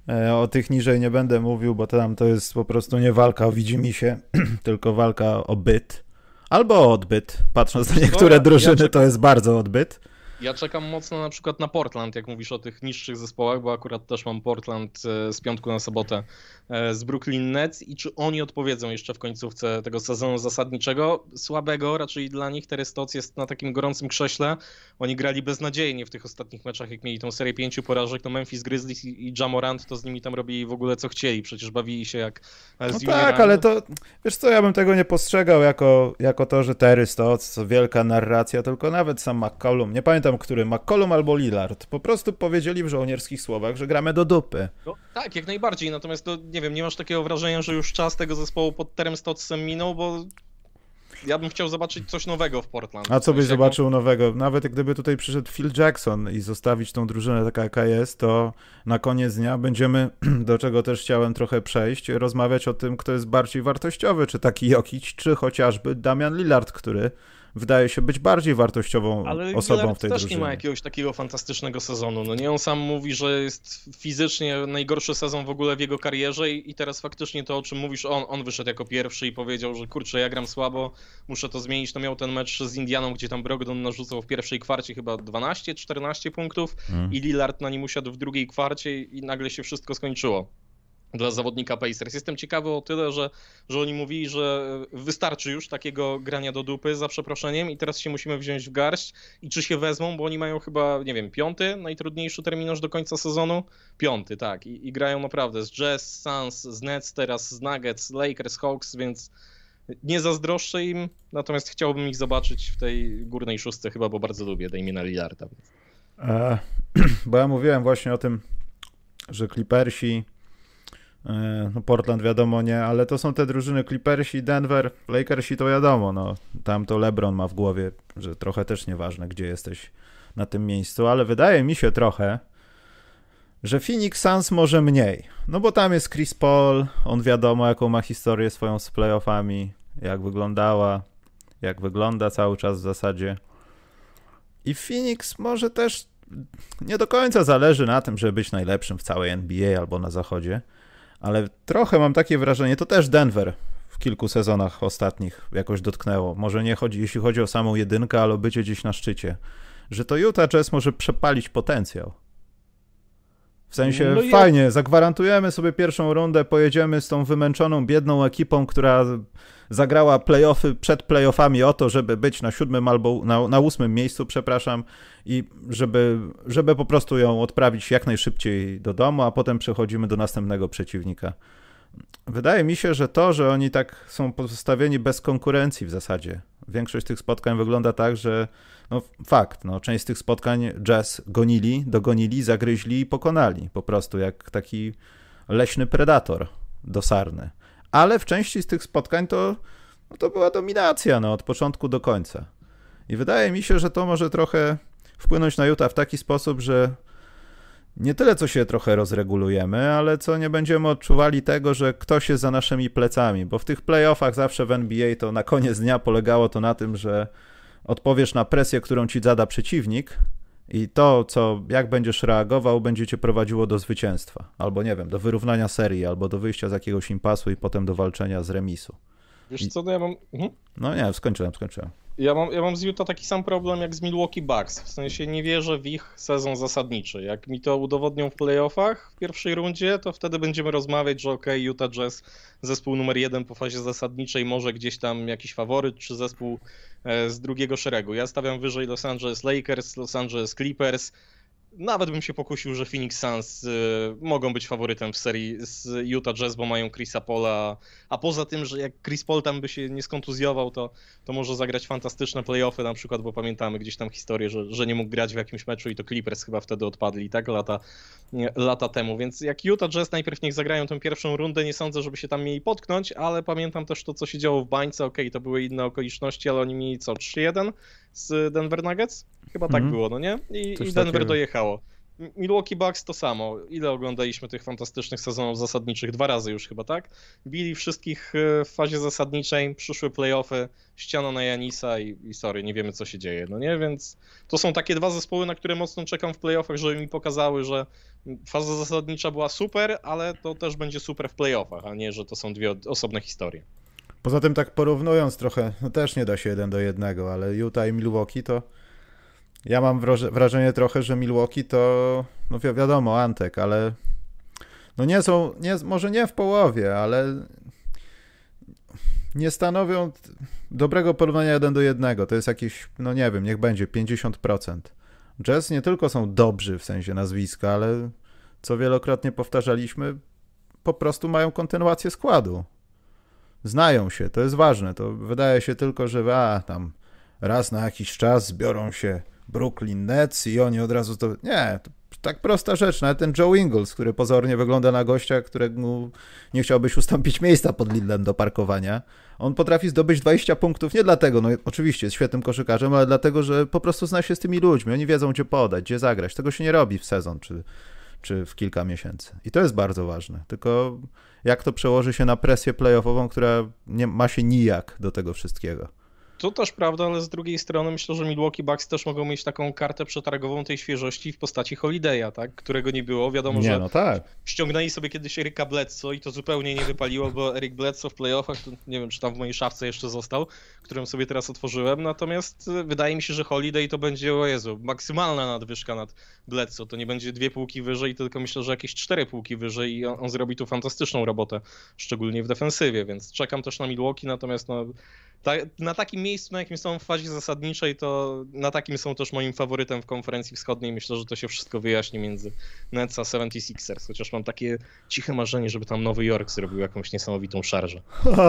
E, O tych niżej nie będę mówił, bo tam to jest po prostu nie walka o widzimisię, <clears throat> tylko walka o byt. Albo o odbyt. Patrząc na niektóre drużyny, to jest bardzo odbyt. Ja czekam mocno na przykład na Portland, jak mówisz o tych niższych zespołach, bo akurat też mam Portland e, z piątku na sobotę e, z Brooklyn Nets i czy oni odpowiedzą jeszcze w końcówce tego sezonu zasadniczego. Słabego raczej dla nich. Terestoc jest na takim gorącym krześle. Oni grali beznadziejnie w tych ostatnich meczach, jak mieli tą serię pięciu porażek. No Memphis Grizzlies i Jamorant to z nimi tam robili w ogóle co chcieli. Przecież bawili się jak e, z No juniorami. tak, ale to, wiesz co, ja bym tego nie postrzegał jako, jako to, że Terry Stotts, to wielka narracja, tylko nawet sam McCollum, nie pamiętam który, McCollum albo Lillard, po prostu powiedzieli w żołnierskich słowach, że gramy do dupy. No, tak, jak najbardziej. Natomiast to, nie wiem, nie masz takiego wrażenia, że już czas tego zespołu pod Terem Stotsem minął, bo ja bym chciał zobaczyć coś nowego w Portland. A co byś zobaczył nowego? Nawet gdyby tutaj przyszedł Phil Jackson i zostawić tą drużynę taka jaka jest, to na koniec dnia będziemy, <clears throat> do czego też chciałem trochę przejść, rozmawiać o tym, kto jest bardziej wartościowy, czy taki Jokic, czy chociażby Damian Lillard, który wydaje się być bardziej wartościową Ale osobą w tej też drużynie. nie ma jakiegoś takiego fantastycznego sezonu. No nie, on sam mówi, że jest fizycznie najgorszy sezon w ogóle w jego karierze i, i teraz faktycznie to, o czym mówisz, on, on wyszedł jako pierwszy i powiedział, że kurczę, ja gram słabo, muszę to zmienić. No miał ten mecz z Indianą, gdzie tam Brogdon narzucał w pierwszej kwarcie chyba 12-14 punktów Mm. i Lillard na nim usiadł w drugiej kwarcie i nagle się wszystko skończyło dla zawodnika Pacers. Jestem ciekawy o tyle, że, że oni mówili, że wystarczy już takiego grania do dupy za przeproszeniem i teraz się musimy wziąć w garść i czy się wezmą, bo oni mają chyba, nie wiem, piąty najtrudniejszy terminarz do końca sezonu? Piąty, tak. I, i grają naprawdę z Jazz, Suns, z Nets, teraz z Nuggets, Lakers, Hawks, więc nie zazdroszczę im, natomiast chciałbym ich zobaczyć w tej górnej szóstce chyba, bo bardzo lubię Damiena Lillarda. E, <clears throat> bo ja mówiłem właśnie o tym, że Clippersi, no Portland wiadomo nie, ale to są te drużyny Clippersi, Denver, Lakersi to wiadomo, no. Tam to LeBron ma w głowie, że trochę też nieważne, gdzie jesteś na tym miejscu, ale wydaje mi się trochę, że Phoenix Suns może mniej, no bo tam jest Chris Paul, on wiadomo jaką ma historię swoją z playoffami, jak wyglądała, jak wygląda cały czas w zasadzie. I Phoenix może też nie do końca zależy na tym, żeby być najlepszym w całej NBA albo na zachodzie, ale trochę mam takie wrażenie, to też Denver w kilku sezonach ostatnich jakoś dotknęło. Może nie chodzi, jeśli chodzi o samą jedynkę, ale o bycie gdzieś na szczycie, że to Utah Jazz może przepalić potencjał. W sensie No ja- fajnie, zagwarantujemy sobie pierwszą rundę, pojedziemy z tą wymęczoną, biedną ekipą, która zagrała playoffy przed playoffami o to, żeby być na siódmym albo na, na ósmym miejscu, przepraszam, i żeby, żeby po prostu ją odprawić jak najszybciej do domu, a potem przechodzimy do następnego przeciwnika. Wydaje mi się, że to, że oni tak są postawieni bez konkurencji w zasadzie. Większość tych spotkań wygląda tak, że no fakt, no, część z tych spotkań Jazz gonili, dogonili, zagryźli i pokonali. Po prostu jak taki leśny predator dosarny. Ale w części z tych spotkań to, no to była dominacja no, od początku do końca. I wydaje mi się, że to może trochę wpłynąć na Utah w taki sposób, że nie tyle co się trochę rozregulujemy, ale co nie będziemy odczuwali tego, że ktoś jest za naszymi plecami, bo w tych playoffach zawsze w NBA to na koniec dnia polegało to na tym, że odpowiesz na presję, którą ci zada przeciwnik i to, co, jak będziesz reagował, będzie cię prowadziło do zwycięstwa. Albo nie wiem, do wyrównania serii, albo do wyjścia z jakiegoś impasu i potem do walczenia z remisu. Wiesz co, no ja mam... Mhm. No nie, skończyłem, skończyłem. Ja mam, ja mam z Utah taki sam problem jak z Milwaukee Bucks. W sensie nie wierzę w ich sezon zasadniczy. Jak mi to udowodnią w playoffach w pierwszej rundzie, to wtedy będziemy rozmawiać, że ok, Utah Jazz zespół numer jeden po fazie zasadniczej, może gdzieś tam jakiś faworyt, czy zespół e, z drugiego szeregu. Ja stawiam wyżej Los Angeles Lakers, Los Angeles Clippers, nawet bym się pokusił, że Phoenix Suns y, mogą być faworytem w serii z Utah Jazz, bo mają Chrisa Paula, a poza tym, że jak Chris Paul tam by się nie skontuzjował, to, to może zagrać fantastyczne playoffy na przykład, bo pamiętamy gdzieś tam historię, że, że nie mógł grać w jakimś meczu i to Clippers chyba wtedy odpadli, tak, lata, lata temu, więc jak Utah Jazz najpierw niech zagrają tę pierwszą rundę, nie sądzę, żeby się tam mieli potknąć, ale pamiętam też to, co się działo w bańce, okej, okay, to były inne okoliczności, ale oni mieli co, 3-1 z Denver Nuggets? Chyba tak mhm. było, no nie? I, i Denver takiego. dojechało. Milwaukee Bucks to samo. Ile oglądaliśmy tych fantastycznych sezonów zasadniczych? Dwa razy już chyba, tak? Bili wszystkich e, w fazie zasadniczej, przyszły playoffy, ściana na Janisa i, i sorry, nie wiemy co się dzieje, no nie? Więc to są takie dwa zespoły, na które mocno czekam w playoffach, żeby mi pokazały, że faza zasadnicza była super, ale to też będzie super w playoffach, a nie, że to są dwie osobne historie. Poza tym tak porównując trochę, no też nie da się jeden do jednego, ale Utah i Milwaukee to ja mam wrażenie trochę, że Milwaukee to, no wi wiadomo, Antek, ale no nie są, nie, może nie w połowie, ale nie stanowią dobrego porównania jeden do jednego. To jest jakieś, no nie wiem, niech będzie 50%. Jazz nie tylko są dobrzy w sensie nazwiska, ale co wielokrotnie powtarzaliśmy, po prostu mają kontynuację składu. Znają się, to jest ważne. To wydaje się tylko, że a, tam raz na jakiś czas zbiorą się Brooklyn Nets i oni od razu to... Nie, to tak prosta rzecz. Nawet ten Joe Ingles, który pozornie wygląda na gościa, którego nie chciałbyś ustąpić miejsca pod Lidlem do parkowania, on potrafi zdobyć 20 punktów nie dlatego, no oczywiście jest świetnym koszykarzem, ale dlatego, że po prostu zna się z tymi ludźmi. Oni wiedzą, gdzie podać, gdzie zagrać. Tego się nie robi w sezon czy, czy w kilka miesięcy. I to jest bardzo ważne. Tylko jak to przełoży się na presję playoffową, która nie ma się nijak do tego wszystkiego. To też prawda, ale z drugiej strony myślę, że Milwaukee Bucks też mogą mieć taką kartę przetargową tej świeżości w postaci Holiday'a, tak? którego nie było. Wiadomo, nie, że no tak. ściągnęli sobie kiedyś Eryka Bledsoe i to zupełnie nie wypaliło, bo Eryk Bledsoe w playoffach, to nie wiem, czy tam w mojej szafce jeszcze został, którą sobie teraz otworzyłem, natomiast e, wydaje mi się, że Holiday to będzie, o Jezu, maksymalna nadwyżka nad Bledsoe. To nie będzie dwie półki wyżej, tylko myślę, że jakieś cztery półki wyżej i on, on zrobi tu fantastyczną robotę, szczególnie w defensywie, więc czekam też na Milwaukee, natomiast no, ta, na takim miejscu, na jakim są w fazie zasadniczej, to na takim są też moim faworytem w konferencji wschodniej. Myślę, że to się wszystko wyjaśni między Nets a 76ers, chociaż mam takie ciche marzenie, żeby tam Nowy Jork zrobił jakąś niesamowitą szarżę. <laughs>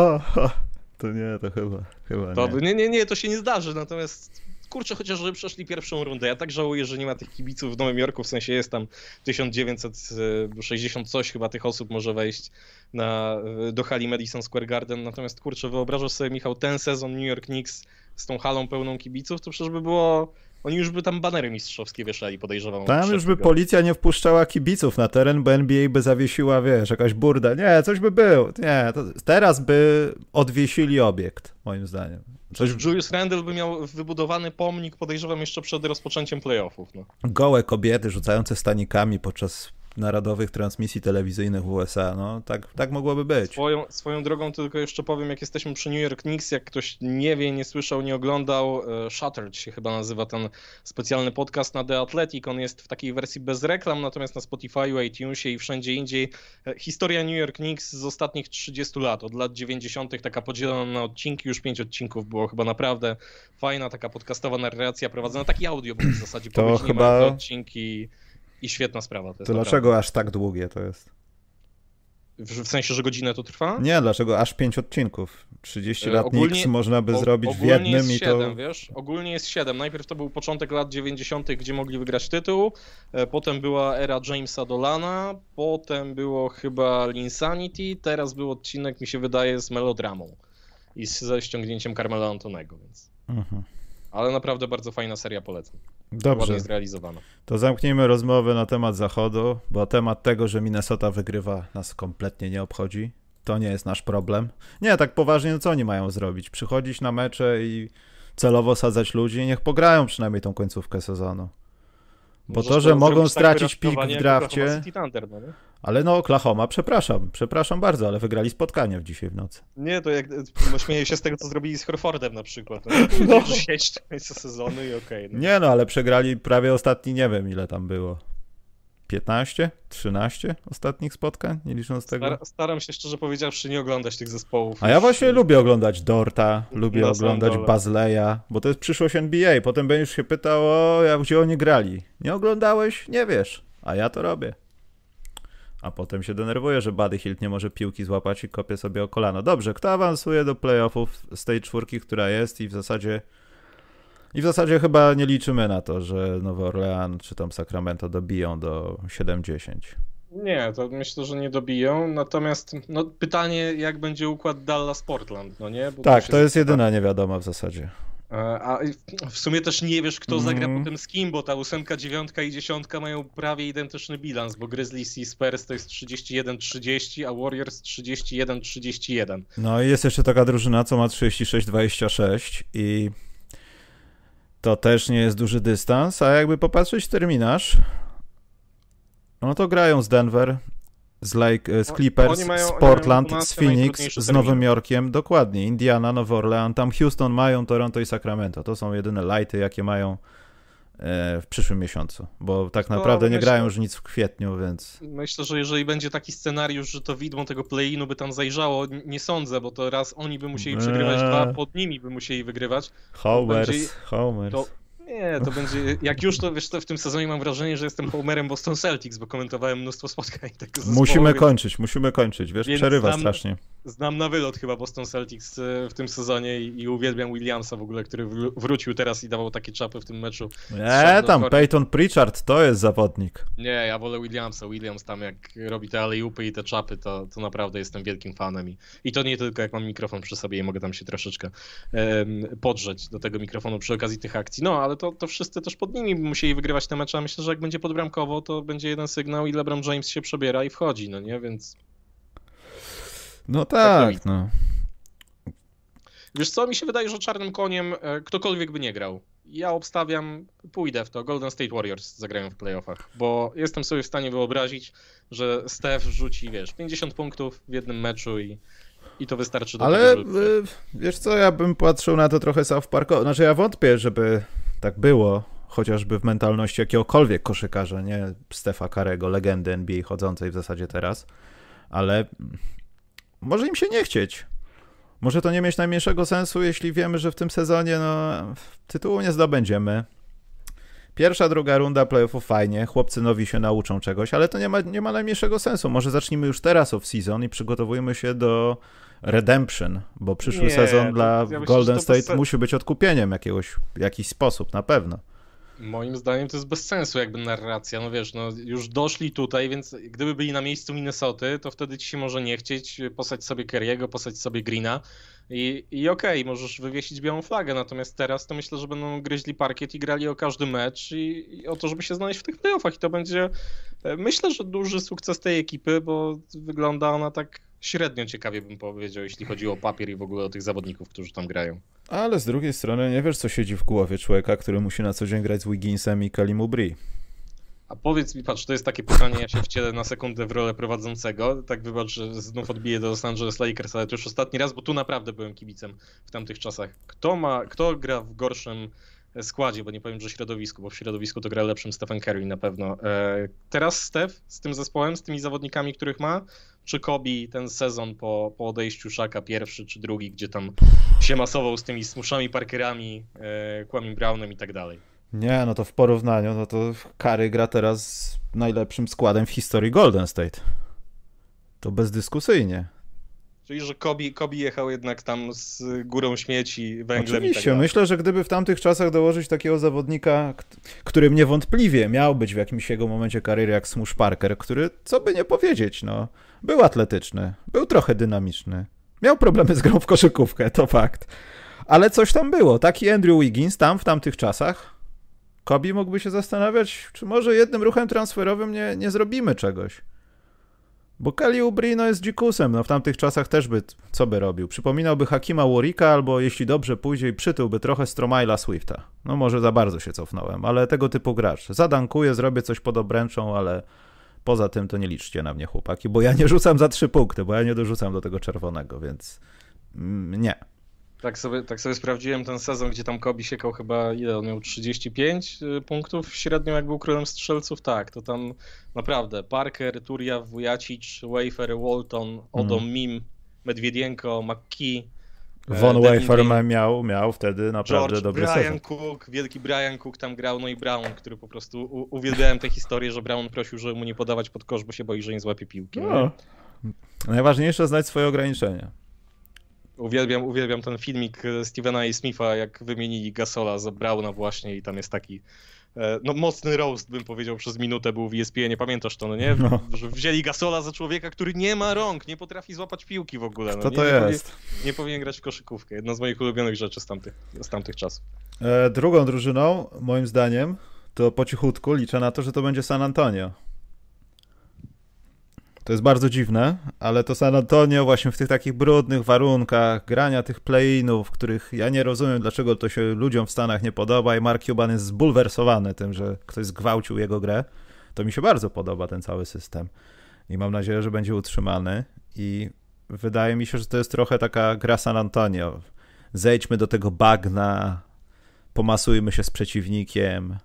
To nie, to chyba, chyba to, nie. nie. Nie, nie, to się nie zdarzy, natomiast kurczę, chociaż żeby przeszli pierwszą rundę. Ja tak żałuję, że nie ma tych kibiców w Nowym Jorku, w sensie jest tam 1960 coś chyba tych osób może wejść na, do hali Madison Square Garden, natomiast kurczę, wyobrażasz sobie Michał ten sezon New York Knicks z tą halą pełną kibiców, to przecież by było oni już by tam banery mistrzowskie wieszali, podejrzewam. Tam już by policja nie wpuszczała kibiców na teren, bo NBA by zawiesiła, wiesz, jakaś burda. Nie, coś by było. Nie, teraz by odwiesili obiekt, moim zdaniem. Coś... Julius Randle by miał wybudowany pomnik, podejrzewam, jeszcze przed rozpoczęciem playoffów. No. Gołe kobiety rzucające stanikami podczas narodowych transmisji telewizyjnych w USA. No, tak, tak mogłoby być. Swoją, swoją drogą tylko jeszcze powiem, jak jesteśmy przy New York Knicks, jak ktoś nie wie, nie słyszał, nie oglądał, e, Shattered się chyba nazywa ten specjalny podcast na The Athletic. On jest w takiej wersji bez reklam, natomiast na Spotify, iTunesie i wszędzie indziej. E, historia New York Knicks z ostatnich 30 lat, od lat 90., taka podzielona na odcinki, już pięć odcinków było chyba naprawdę fajna, taka podcastowa narracja prowadzona, taki audio w zasadzie, to chyba... odcinki i świetna sprawa. To, to dlaczego aż tak długie to jest? W, sensie, że godzinę to trwa? Nie, dlaczego aż 5 odcinków? 30 e, lat ogólnie, można by o, zrobić w jednym jest i 7, to... wiesz? Ogólnie jest 7. Najpierw to był początek lat 90., gdzie mogli wygrać tytuł, e, potem była era Jamesa Dolana, potem było chyba Linsanity, teraz był odcinek, mi się wydaje, z melodramą i ze ściągnięciem Carmela Antonego, więc... Mhm ale naprawdę bardzo fajna seria polecam. Dobrze. Zrealizowana. To zamknijmy rozmowę na temat zachodu, bo temat tego, że Minnesota wygrywa nas kompletnie nie obchodzi. To nie jest nasz problem. Nie, tak poważnie, no co oni mają zrobić? Przychodzić na mecze i celowo sadzać ludzi i niech pograją przynajmniej tą końcówkę sezonu. Bo Możesz to, że mogą stracić pik w drafcie. Thunder, no Ale no, Oklahoma, przepraszam, przepraszam bardzo, ale wygrali spotkanie w dzisiaj w nocy. Nie, to jak no, śmieję się z tego, co zrobili z Horfordem na przykład. No, <laughs> no. sieć końca sezonu i okej. Okay, no. Nie no, ale przegrali prawie ostatni, nie wiem ile tam było. 15, 13 ostatnich spotkań, nie licząc tego. Star staram się szczerze powiedziawszy nie oglądać tych zespołów. A ja właśnie lubię oglądać Dorta, lubię oglądać Bazleya, bo to jest przyszłość NBA. Potem będziesz się pytał, o, jak, gdzie oni grali. Nie oglądałeś? Nie wiesz. A ja to robię. A potem się denerwuję, że Buddy Hilt nie może piłki złapać i kopie sobie o kolano. Dobrze, kto awansuje do playoffów z tej czwórki, która jest i w zasadzie i w zasadzie chyba nie liczymy na to, że Nowy Orlean czy tam Sacramento dobiją do 7-10. Nie, to myślę, że nie dobiją. Natomiast no, pytanie, jak będzie układ Dallas-Portland, no nie? Bo tak, to, to jest jedyna niewiadoma w zasadzie. E, a w sumie też nie wiesz, kto mm. zagra potem z kim, bo ta ósemka, dziewiątka i dziesiątka mają prawie identyczny bilans, bo Grizzlies i Spurs to jest 31-30, a Warriors 31-31. No i jest jeszcze taka drużyna, co ma 36-26 i to też nie jest duży dystans, a jakby popatrzeć terminarz, no to grają z Denver, z, Lake, z Clippers, mają, z Portland, z Phoenix, z Nowym Jorkiem, dokładnie, Indiana, Nowy Orlean, tam Houston mają, Toronto i Sacramento. To są jedyne lighty, jakie mają E, w przyszłym miesiącu, bo tak naprawdę no, nie myślę, grają już nic w kwietniu, więc... Myślę, że jeżeli będzie taki scenariusz, że to widmo tego play-inu by tam zajrzało, nie sądzę, bo to raz oni by musieli przegrywać, eee. dwa pod nimi by musieli wygrywać. Homers, będzie... Homers. To nie, to będzie. Jak już to wiesz, to w tym sezonie mam wrażenie, że jestem homerem Boston Celtics, bo komentowałem mnóstwo spotkań tego zespołu, Musimy więc... kończyć, musimy kończyć, wiesz, przerywa znam, strasznie. Znam na wylot chyba Boston Celtics e, w tym sezonie i, i uwielbiam Williamsa w ogóle, który wrócił teraz i dawał takie czapy w tym meczu. Nie, tam Peyton Pritchard to jest zawodnik. Nie, ja wolę Williamsa. Williams tam jak robi te alejupy i te czapy, to, to naprawdę jestem wielkim fanem. I, I to nie tylko jak mam mikrofon przy sobie i mogę tam się troszeczkę um, podrzeć do tego mikrofonu przy okazji tych akcji. No, ale to, to wszyscy też pod nimi musieli wygrywać te mecze. Myślę, że jak będzie podbramkowo, to będzie jeden sygnał i LeBron James się przebiera i wchodzi, no nie? Więc no tak, tak no. Wiesz co, mi się wydaje, że czarnym koniem e, ktokolwiek by nie grał. Ja obstawiam, pójdę w to, Golden State Warriors zagrają w playoffach, bo jestem sobie w stanie wyobrazić, że Steph rzuci, wiesz, 50 punktów w jednym meczu i, i to wystarczy do Ale tego, żeby... wiesz co, ja bym patrzył na to trochę South Parkowo. Znaczy ja wątpię, żeby tak było, chociażby w mentalności jakiegokolwiek koszykarza, nie Stefa Karego, legendy NBA chodzącej w zasadzie teraz, ale może im się nie chcieć. Może to nie mieć najmniejszego sensu, jeśli wiemy, że w tym sezonie no, tytułu nie zdobędziemy. Pierwsza, druga runda playoffów fajnie, chłopcy nowi się nauczą czegoś, ale to nie ma, nie ma najmniejszego sensu. Może zacznijmy już teraz off-season i przygotowujmy się do redemption, bo przyszły nie, sezon dla ja myślę, Golden State musi być odkupieniem jakiegoś, w jakiś sposób, na pewno. Moim zdaniem to jest bez sensu jakby narracja, no wiesz, no już doszli tutaj, więc gdyby byli na miejscu Minnesoty, to wtedy ci się może nie chcieć posać sobie Kerry'ego, posać sobie Greena. I, i okej, okay, możesz wywiesić białą flagę, natomiast teraz to myślę, że będą gryźli parkiet i grali o każdy mecz i, i o to, żeby się znaleźć w tych playoffach. I to będzie e, myślę, że duży sukces tej ekipy, bo wygląda ona tak średnio ciekawie bym powiedział, jeśli chodzi o papier i w ogóle o tych zawodników, którzy tam grają. Ale z drugiej strony nie wiesz, co siedzi w głowie człowieka, który musi na co dzień grać z Wigginsem i Kalim Ubri. A powiedz mi, patrz, to jest takie pytanie, ja się wcielę na sekundę w rolę prowadzącego. Tak wybacz, że znów odbiję do Los Angeles Lakers, ale to już ostatni raz, bo tu naprawdę byłem kibicem w tamtych czasach. Kto ma, kto gra w gorszym składzie, bo nie powiem, że środowisku, bo w środowisku to gra lepszym Stephen Curry na pewno. E, teraz Steph z tym zespołem, z tymi zawodnikami, których ma, czy Kobi ten sezon po, po odejściu Szaka, pierwszy czy drugi, gdzie tam się masował z tymi smuszami, Parkerami, e, Kwame Brownem i tak dalej. Nie, no to w porównaniu, no to Curry gra teraz najlepszym składem w historii Golden State. To bezdyskusyjnie. Czyli, że Kobi, Kobi jechał jednak tam z górą śmieci, węglem Oczywiście, tak myślę, że gdyby w tamtych czasach dołożyć takiego zawodnika, którym niewątpliwie miał być w jakimś jego momencie kariery jak Smush Parker, który, co by nie powiedzieć, no, był atletyczny, był trochę dynamiczny, miał problemy z grą w koszykówkę, to fakt, ale coś tam było. Taki Andrew Wiggins tam w tamtych czasach, Kobi mógłby się zastanawiać, czy może jednym ruchem transferowym nie, nie zrobimy czegoś. Bo Kelly Ubrino jest dzikusem, no w tamtych czasach też by, co by robił? Przypominałby Hakima Warwicka, albo jeśli dobrze pójdzie przytyłby trochę Stromila Swifta. No może za bardzo się cofnąłem, ale tego typu gracz. Zadankuję, zrobię coś pod obręczą, ale Poza tym to nie liczcie na mnie, chłopaki, bo ja nie rzucam za trzy punkty, bo ja nie dorzucam do tego czerwonego, więc mm, nie. Tak sobie, tak sobie sprawdziłem ten sezon, gdzie tam Kobi siekał chyba, ile on miał, 35 y, punktów średnio, jak był królem strzelców, tak, to tam naprawdę Parker, Turia, Wujacic, Wafer, Walton, Odom, mm. Mim, Medwiedienko, McKee, Von Wafer miał, miał wtedy naprawdę George, dobry Brian sezon. Cook, wielki Brian Cook tam grał, no i Brown, który po prostu u, uwielbiałem tę historię, że Brown prosił, żeby mu nie podawać pod kosz, bo się boi, że nie złapie piłki. No. Najważniejsze znać swoje ograniczenia. Uwielbiam, uwielbiam ten filmik Stevena i Smitha, jak wymienili Gasola za Browna właśnie i tam jest taki e, no mocny roast, bym powiedział, przez minutę był w ESPN, nie pamiętasz to, no nie? No. Że wzięli Gasola za człowieka, który nie ma rąk, nie potrafi złapać piłki w ogóle. No, to nie, to nie jest? Powinien, nie powinien grać w koszykówkę. Jedna z moich ulubionych rzeczy z tamtych, z tamtych czasów. E, drugą drużyną, moim zdaniem, to po cichutku liczę na to, że to będzie San Antonio. To jest bardzo dziwne, ale to San Antonio właśnie w tych takich brudnych warunkach grania tych play-inów, których ja nie rozumiem, dlaczego to się ludziom w Stanach nie podoba i Mark Cuban jest zbulwersowany tym, że ktoś zgwałcił jego grę. To mi się bardzo podoba ten cały system i mam nadzieję, że będzie utrzymany i wydaje mi się, że to jest trochę taka gra San Antonio. Zejdźmy do tego bagna, pomasujmy się z przeciwnikiem,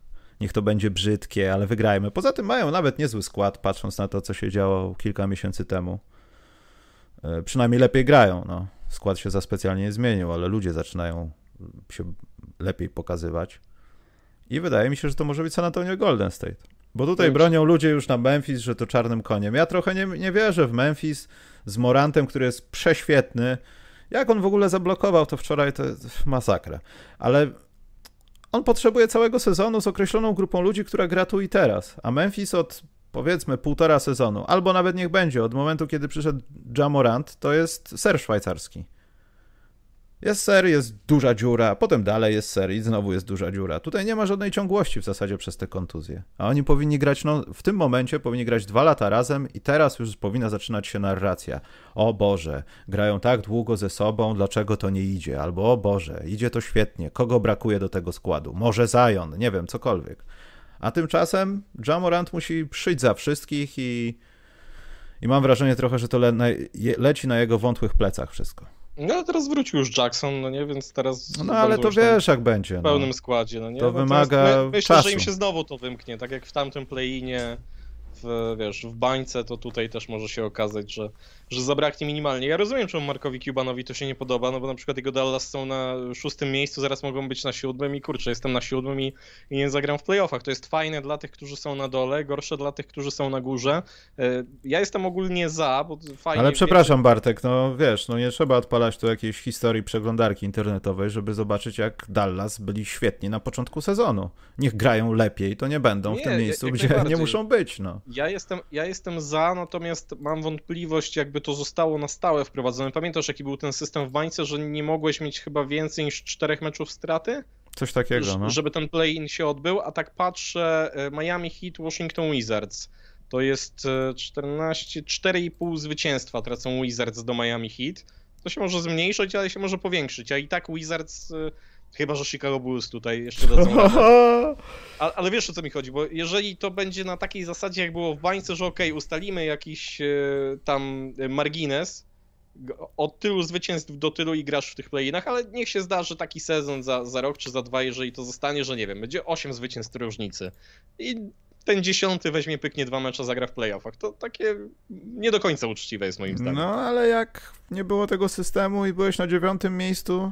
niech to będzie brzydkie, ale wygrajmy. Poza tym mają nawet niezły skład, patrząc na to, co się działo kilka miesięcy temu. E, przynajmniej lepiej grają. No. Skład się za specjalnie nie zmienił, ale ludzie zaczynają się lepiej pokazywać. I wydaje mi się, że to może być San Antonio Golden State. Bo tutaj bronią ludzie już na Memphis, że to czarnym koniem. Ja trochę nie, nie wierzę w Memphis z Morantem, który jest prześwietny. Jak on w ogóle zablokował to wczoraj, to masakra. Ale on potrzebuje całego sezonu z określoną grupą ludzi, która gra tu i teraz. A Memphis od powiedzmy półtora sezonu, albo nawet niech będzie, od momentu, kiedy przyszedł Jamorant, to jest ser szwajcarski. Jest ser, jest duża dziura, potem dalej jest ser i znowu jest duża dziura. Tutaj nie ma żadnej ciągłości w zasadzie przez te kontuzje. A oni powinni grać, no w tym momencie powinni grać dwa lata razem i teraz już powinna zaczynać się narracja. O Boże, grają tak długo ze sobą, dlaczego to nie idzie? Albo o Boże, idzie to świetnie, kogo brakuje do tego składu? Może Zion, nie wiem, cokolwiek. A tymczasem Jamorant musi przyjść za wszystkich i, i mam wrażenie trochę, że to le, leci na jego wątłych plecach wszystko. No ale teraz wrócił już Jackson, no nie, więc teraz. No ale to wiesz, jak będzie. W pełnym no. składzie, no nie. To no wymaga. My, myślę, czasu. że im się znowu to wymknie, tak jak w tamtym play-inie w, wiesz, w bańce, to tutaj też może się okazać, że, że zabraknie minimalnie. Ja rozumiem, czemu Markowi Cubanowi to się nie podoba, no bo na przykład jego Dallas są na szóstym miejscu, zaraz mogą być na siódmym i kurczę, jestem na siódmym i, i nie zagram w playoffach. To jest fajne dla tych, którzy są na dole, gorsze dla tych, którzy są na górze. E, ja jestem ogólnie za, bo fajnie... Ale przepraszam Bartek, no wiesz, no nie trzeba odpalać tu jakiejś historii przeglądarki internetowej, żeby zobaczyć jak Dallas byli świetni na początku sezonu. Niech grają lepiej, to nie będą nie, w tym miejscu, gdzie <laughs> nie muszą być, no. Ja jestem, ja jestem za, natomiast mam wątpliwość, jakby to zostało na stałe wprowadzone. Pamiętasz, jaki był ten system w bańce, że nie mogłeś mieć chyba więcej niż czterech meczów straty? Coś takiego, no. Żeby ten play-in się odbył, a tak patrzę, e, Miami Heat, Washington Wizards. To jest 14, e, 4,5 zwycięstwa tracą Wizards do Miami Heat. To się może zmniejszyć, ale się może powiększyć, a i tak Wizards e, Chyba, że Chicago Bulls tutaj jeszcze dadzą ale, <laughs> ale wiesz o co mi chodzi, bo jeżeli to będzie na takiej zasadzie, jak było w bańce, że ok, ustalimy jakiś e, tam margines, od tylu zwycięstw do tylu i grasz w tych playinach, ale niech się zdarzy taki sezon za, za rok czy za dwa, jeżeli to zostanie, że nie wiem, będzie 8 zwycięstw różnicy. I ten dziesiąty weźmie, pyknie dwa mecze, zagra w playoffach. To takie nie do końca uczciwe jest moim zdaniem. No, ale jak nie było tego systemu i byłeś na dziewiątym miejscu,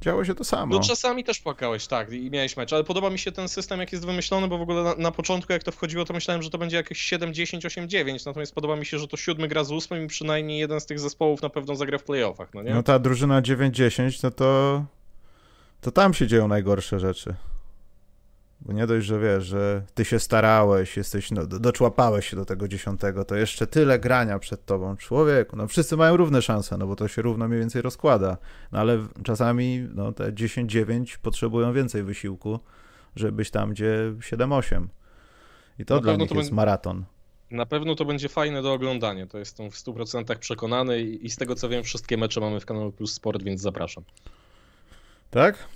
Działo się to samo. No czasami też płakałeś, tak, i miałeś mecz, ale podoba mi się ten system, jak jest wymyślony, bo w ogóle na, na początku, jak to wchodziło, to myślałem, że to będzie jakieś 7, 10, 8, 9, natomiast podoba mi się, że to siódmy gra z ósmym i przynajmniej jeden z tych zespołów na pewno zagra w playoffach, no nie? No ta drużyna 9-10, no to to tam się dzieją najgorsze rzeczy. Bo nie dość, że wiesz, że ty się starałeś, jesteś, no, doczłapałeś się do tego dziesiątego, to jeszcze tyle grania przed tobą. Człowieku, no wszyscy mają równe szanse, no bo to się równo mniej więcej rozkłada. No ale czasami no, te 10-9 potrzebują więcej wysiłku, żeby być tam, gdzie 7-8. I to na dla nich to jest maraton. Na pewno to będzie fajne do oglądania, to jestem w 100% przekonany i z tego co wiem, wszystkie mecze mamy w kanale Plus Sport, więc zapraszam. Tak?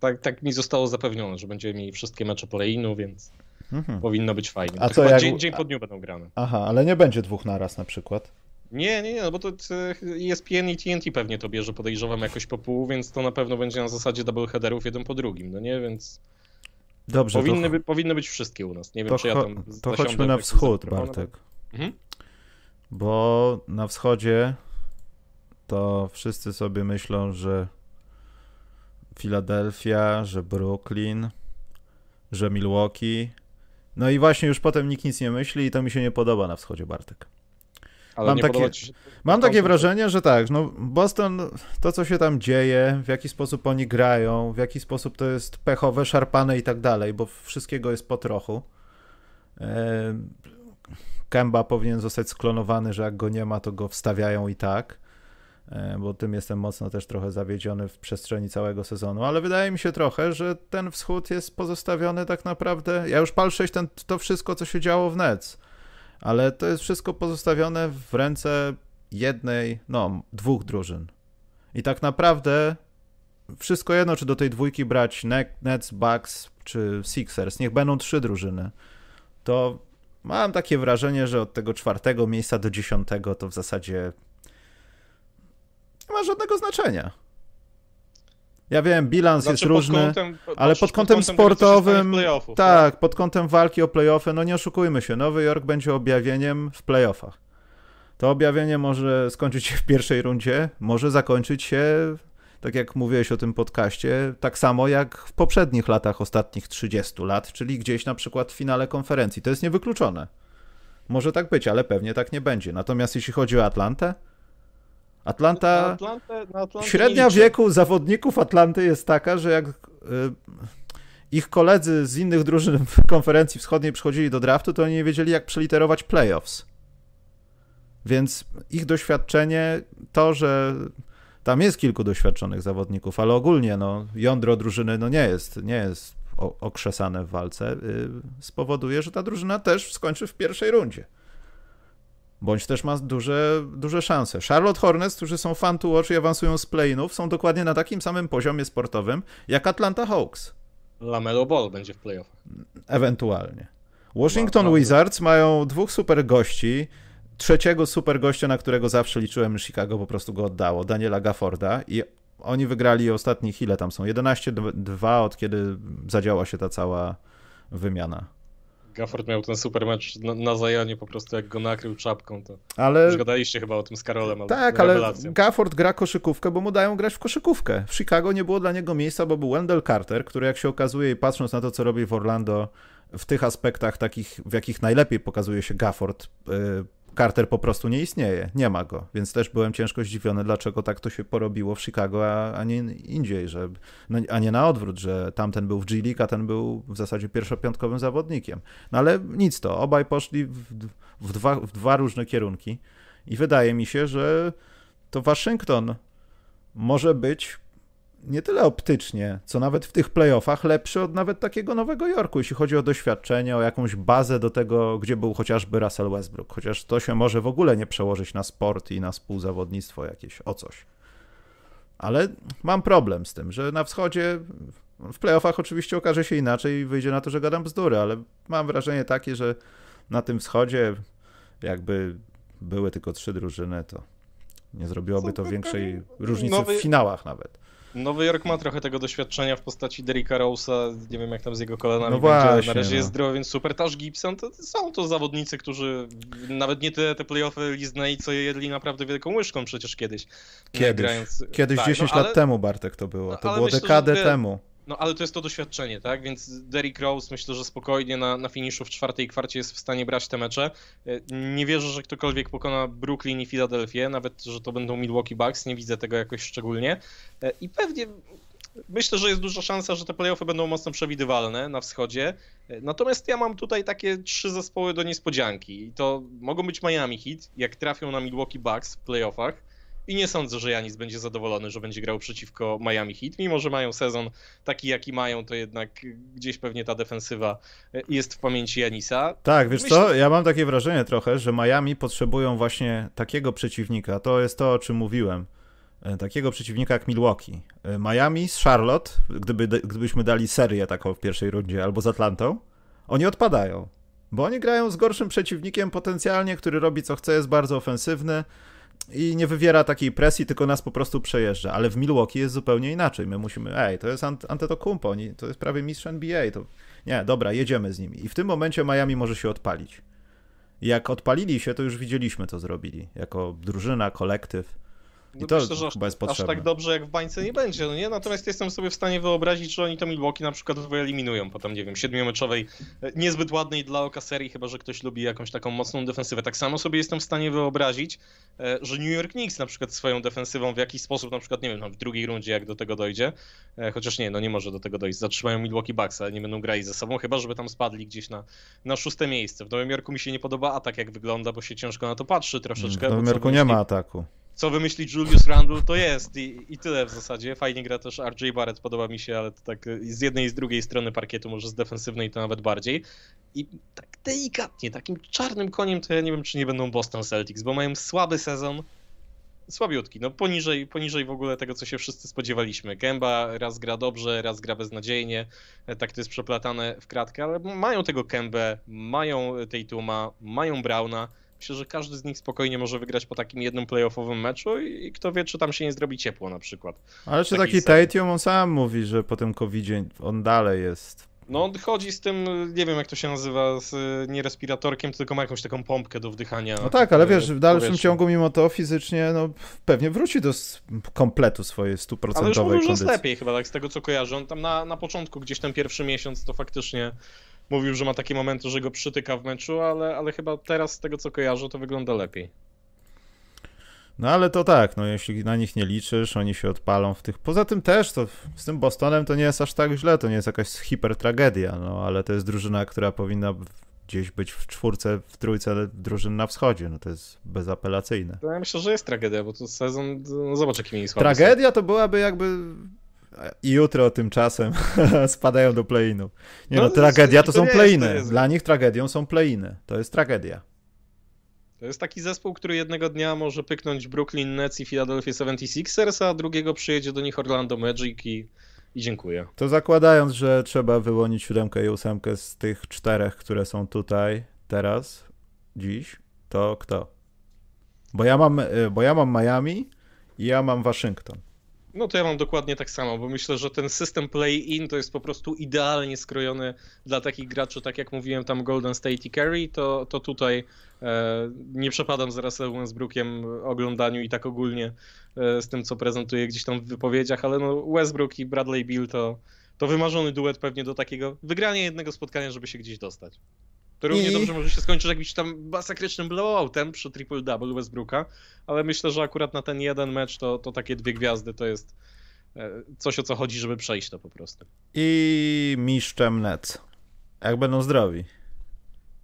Tak, tak mi zostało zapewnione, że będziemy mieli wszystkie mecze play-inu, więc... mhm. powinno być fajnie. A to co, jak... dzień, dzień po dniu będą grane. Aha, ale nie będzie dwóch naraz na przykład. Nie, nie, nie, no bo to ESPN i TNT pewnie to bierze, podejrzewam jakoś po pół, więc to na pewno będzie na zasadzie double headerów jeden po drugim, no nie, więc... Dobrze, powinny, to... by, powinny być wszystkie u nas. Nie wiem, to czy ja tam. To chodźmy na wschód, Bartek. Mhm. Bo na wschodzie to wszyscy sobie myślą, że Filadelfia, że Brooklyn, że Milwaukee. No i właśnie już potem nikt nic nie myśli i to mi się nie podoba na wschodzie, Bartek. Ale mam takie, mam takie wrażenie, że tak, no Boston, to co się tam dzieje, w jaki sposób oni grają, w jaki sposób to jest pechowe, szarpane i tak dalej, bo wszystkiego jest po trochu. Kemba powinien zostać sklonowany, że jak go nie ma, to go wstawiają i tak, bo tym jestem mocno też trochę zawiedziony w przestrzeni całego sezonu, ale wydaje mi się trochę, że ten wschód jest pozostawiony tak naprawdę, ja już pal 6 ten, to wszystko, co się działo w Nets, ale to jest wszystko pozostawione w ręce jednej, no, dwóch drużyn. I tak naprawdę wszystko jedno, czy do tej dwójki brać Nets, Bucks czy Sixers, niech będą trzy drużyny, to mam takie wrażenie, że od tego czwartego miejsca do dziesiątego to w zasadzie nie ma żadnego znaczenia. Ja wiem, bilans znaczy, jest różny, kątem, ale pod kątem, pod kątem sportowym, tak, tak, pod kątem walki o playoffy, no nie oszukujmy się, Nowy Jork będzie objawieniem w playoffach. To objawienie może skończyć się w pierwszej rundzie, może zakończyć się, tak jak mówiłeś o tym podcaście, tak samo jak w poprzednich latach, ostatnich 30 lat, czyli gdzieś na przykład w finale konferencji. To jest niewykluczone. Może tak być, ale pewnie tak nie będzie. Natomiast jeśli chodzi o Atlantę, Atlanta. Na Atlantę, na średnia wieku zawodników Atlanty jest taka, że jak y, ich koledzy z innych drużyn w konferencji wschodniej przychodzili do draftu, to oni nie wiedzieli, jak przeliterować playoffs. Więc ich doświadczenie, to, że tam jest kilku doświadczonych zawodników, ale ogólnie no, jądro drużyny no, nie jest, nie jest okrzesane w walce, y, spowoduje, że ta drużyna też skończy w pierwszej rundzie bądź też ma duże, duże szanse. Charlotte Hornets, którzy są fan to watch i awansują z play-inów, są dokładnie na takim samym poziomie sportowym jak Atlanta Hawks. Lamelo Ball będzie w playoffach. Ewentualnie. Washington Wizards mają dwóch super gości, trzeciego super gościa, na którego zawsze liczyłem, Chicago po prostu go oddało, Daniela Gafforda i oni wygrali ostatnich, ile tam są, 11-2 od kiedy zadziała się ta cała wymiana. Gafford miał ten super mecz na, na Zajanie po prostu jak go nakrył czapką, to ale... już gadaliście chyba o tym z Karolem. Tak, ale Gafford gra koszykówkę, bo mu dają grać w koszykówkę. W Chicago nie było dla niego miejsca, bo był Wendell Carter, który jak się okazuje i patrząc na to, co robi w Orlando w tych aspektach takich, w jakich najlepiej pokazuje się Gafford, y, Carter po prostu nie istnieje, nie ma go, więc też byłem ciężko zdziwiony, dlaczego tak to się porobiło w Chicago, a, a nie indziej, że, no, a nie na odwrót, że tamten był w G League, a ten był w zasadzie pierwszopiątkowym zawodnikiem. No ale nic to, obaj poszli w, w, dwa, w dwa różne kierunki i wydaje mi się, że to Waszyngton może być nie tyle optycznie, co nawet w tych playoffach lepszy od nawet takiego Nowego Jorku, jeśli chodzi o doświadczenie, o jakąś bazę do tego, gdzie był chociażby Russell Westbrook. Chociaż to się może w ogóle nie przełożyć na sport i na współzawodnictwo jakieś, o coś. Ale mam problem z tym, że na wschodzie w playoffach oczywiście okaże się inaczej i wyjdzie na to, że gadam bzdury, ale mam wrażenie takie, że na tym wschodzie jakby były tylko trzy drużyny, to nie zrobiłoby to większej różnicy w finałach nawet. Nowy Jork ma trochę tego doświadczenia w postaci Derricka Rose'a, nie wiem jak tam z jego kolanami no będzie, na razie no. jest zdrowy, więc super. Taż Gibson, to są to zawodnicy, którzy nawet nie te, te playoffy liznęli, co jedli naprawdę wielką łyżką przecież kiedyś. Kiedyś, grając... kiedyś tak, 10 no, ale... lat temu Bartek to było, to było myślę, dekadę temu. No ale to jest to doświadczenie, tak? Więc Derrick Rose myślę, że spokojnie na, na finiszu w czwartej kwarcie jest w stanie brać te mecze. E, nie wierzę, że ktokolwiek pokona Brooklyn i Filadelfię, nawet że to będą Milwaukee Bucks, nie widzę tego jakoś szczególnie. E, I pewnie myślę, że jest duża szansa, że te playoffy będą mocno przewidywalne na wschodzie. E, natomiast ja mam tutaj takie trzy zespoły do niespodzianki. I to mogą być Miami Heat, jak trafią na Milwaukee Bucks w playoffach i nie sądzę, że Janis będzie zadowolony, że będzie grał przeciwko Miami Heat. Mimo, że mają sezon taki, jaki mają, to jednak gdzieś pewnie ta defensywa jest w pamięci Janisa. Tak, wiesz Myślę... co, ja mam takie wrażenie trochę, że Miami potrzebują właśnie takiego przeciwnika. To jest to, o czym mówiłem. E, takiego przeciwnika jak Milwaukee. E, Miami z Charlotte, gdyby, gdybyśmy dali serię taką w pierwszej rundzie, albo z Atlantą, Oni odpadają, bo oni grają z gorszym przeciwnikiem potencjalnie, który robi co chce, jest bardzo ofensywny i nie wywiera takiej presji, tylko nas po prostu przejeżdża. Ale w Milwaukee jest zupełnie inaczej. My musimy, ej, to jest Ant to jest prawie mistrz NBA, to nie, dobra, jedziemy z nimi. I w tym momencie Miami może się odpalić. Jak odpalili się, to już widzieliśmy, co zrobili. Jako drużyna, kolektyw. I No to myślę, że aż, chyba jest aż potrzebne. tak dobrze jak w bańce nie będzie, no nie? Natomiast jestem sobie w stanie wyobrazić, że oni to Milwaukee na przykład wyeliminują po tam, nie wiem, siedmiomeczowej, e, niezbyt ładnej dla oka serii, chyba że ktoś lubi jakąś taką mocną defensywę. Tak samo sobie jestem w stanie wyobrazić, e, że New York Knicks na przykład swoją defensywą w jakiś sposób, na przykład, nie wiem, tam w drugiej rundzie, jak do tego dojdzie, e, chociaż nie, no nie może do tego dojść, zatrzymają Milwaukee Bucks, ale nie będą grali ze sobą, chyba żeby tam spadli gdzieś na, na szóste miejsce. W Nowym Jorku mi się nie podoba atak, jak wygląda, bo się ciężko na to patrzy troszeczkę. W Nowym Jorku nie ma ataku. Co wymyśli Julius Randle, to jest i, i tyle w zasadzie. Fajnie gra też RJ Barrett, podoba mi się, ale to tak z jednej i z drugiej strony parkietu, może z defensywnej to nawet bardziej. I tak delikatnie, takim czarnym koniem to ja nie wiem, czy nie będą Boston Celtics, bo mają słaby sezon, słabiutki, no poniżej, poniżej w ogóle tego, co się wszyscy spodziewaliśmy. Kemba raz gra dobrze, raz gra beznadziejnie, e, tak to jest przeplatane w kratkę, ale mają tego Kembę, mają Tatuma, mają Browna. Myślę, że każdy z nich spokojnie może wygrać po takim jednym playoffowym meczu i i kto wie, czy tam się nie zrobi ciepło na przykład. Ale czy Taki. Tatum, on sam mówi, że po tym covidzie on dalej jest. No on chodzi z tym, nie wiem jak to się nazywa, z nie respiratorkiem, tylko ma jakąś taką pompkę do wdychania. No tak, ale y, wiesz, w dalszym powietrza. ciągu mimo to fizycznie, no pewnie wróci do kompletu swojej Ale już stuprocentowej mówił, że jest kondycji. lepiej chyba, tak z tego co kojarzę. On tam na, na początku, gdzieś ten pierwszy miesiąc, to faktycznie mówił, że ma takie momenty, że go przytyka w meczu, ale, ale chyba teraz z tego co kojarzę, to wygląda lepiej. No ale to tak, no jeśli na nich nie liczysz, oni się odpalą w tych. Poza tym też to z tym Bostonem to nie jest aż tak źle, to nie jest jakaś hipertragedia, no ale to jest drużyna, która powinna gdzieś być w czwórce, w trójce drużyn na wschodzie, no to jest bezapelacyjne. Ja myślę, że jest tragedia, bo to sezon, no zobacz jaki mieli słaby Tragedia to byłaby jakby i jutro tymczasem <laughs> spadają do play-inu. Nie no, No, tragedia to to są play-iny. Dla nich tragedią są play-iny. To jest tragedia. To jest taki zespół, który jednego dnia może pyknąć Brooklyn Nets i Philadelphia 76ers, a drugiego przyjedzie do nich Orlando Magic i, i dziękuję. To zakładając, że trzeba wyłonić siódemkę i ósemkę z tych czterech, które są tutaj teraz, dziś, to kto? Bo ja mam, y, bo ja mam Miami i ja mam Waszyngton. No to ja mam dokładnie tak samo, bo myślę, że ten system play-in to jest po prostu idealnie skrojony dla takich graczy, tak jak mówiłem tam Golden State i Curry, to, to tutaj e, nie przepadam z Russellem Westbrookiem oglądaniu i tak ogólnie e, z tym, co prezentuje gdzieś tam w wypowiedziach, ale no Westbrook i Bradley Beal to, to wymarzony duet pewnie do takiego wygrania jednego spotkania, żeby się gdzieś dostać. To równie I- dobrze może się skończyć jakimś tam masakrycznym blowoutem przy triple-double Westbrooka, ale myślę, że akurat na ten jeden mecz to, to takie dwie gwiazdy to jest e, coś, o co chodzi, żeby przejść to po prostu. I mistrzem Nets. Jak będą zdrowi.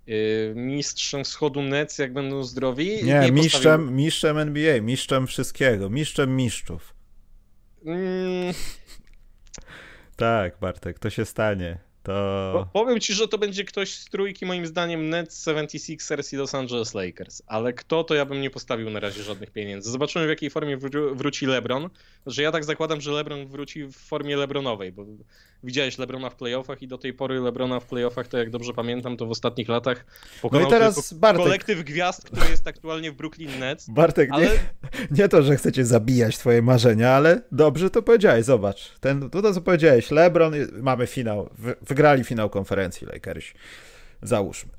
Yy, Mistrzem wschodu Nets, jak będą zdrowi. Nie, postawił- mistrzem, mistrzem NBA, mistrzem wszystkiego, mistrzem mistrzów. Mm, Tak, Bartek, to się stanie. To. powiem ci, że to będzie ktoś z trójki, moim zdaniem, Nets, 76ers i Los Angeles Lakers. Ale kto, to ja bym nie postawił na razie żadnych pieniędzy. Zobaczymy, w jakiej formie wró- wróci LeBron. Że ja tak zakładam, że LeBron wróci w formie LeBronowej, bo widziałeś LeBrona w playoffach i do tej pory LeBrona w playoffach, to jak dobrze pamiętam, to w ostatnich latach No pokonał i teraz Bartek. kolektyw gwiazd, który jest aktualnie w Brooklyn Nets. Bartek, nie, Ale nie to, że chcecie zabijać twoje marzenia, ale dobrze to powiedziałeś, zobacz. Ten, to, co powiedziałeś, LeBron, mamy finał, wy, wygrali finał konferencji Lakersi. Załóżmy.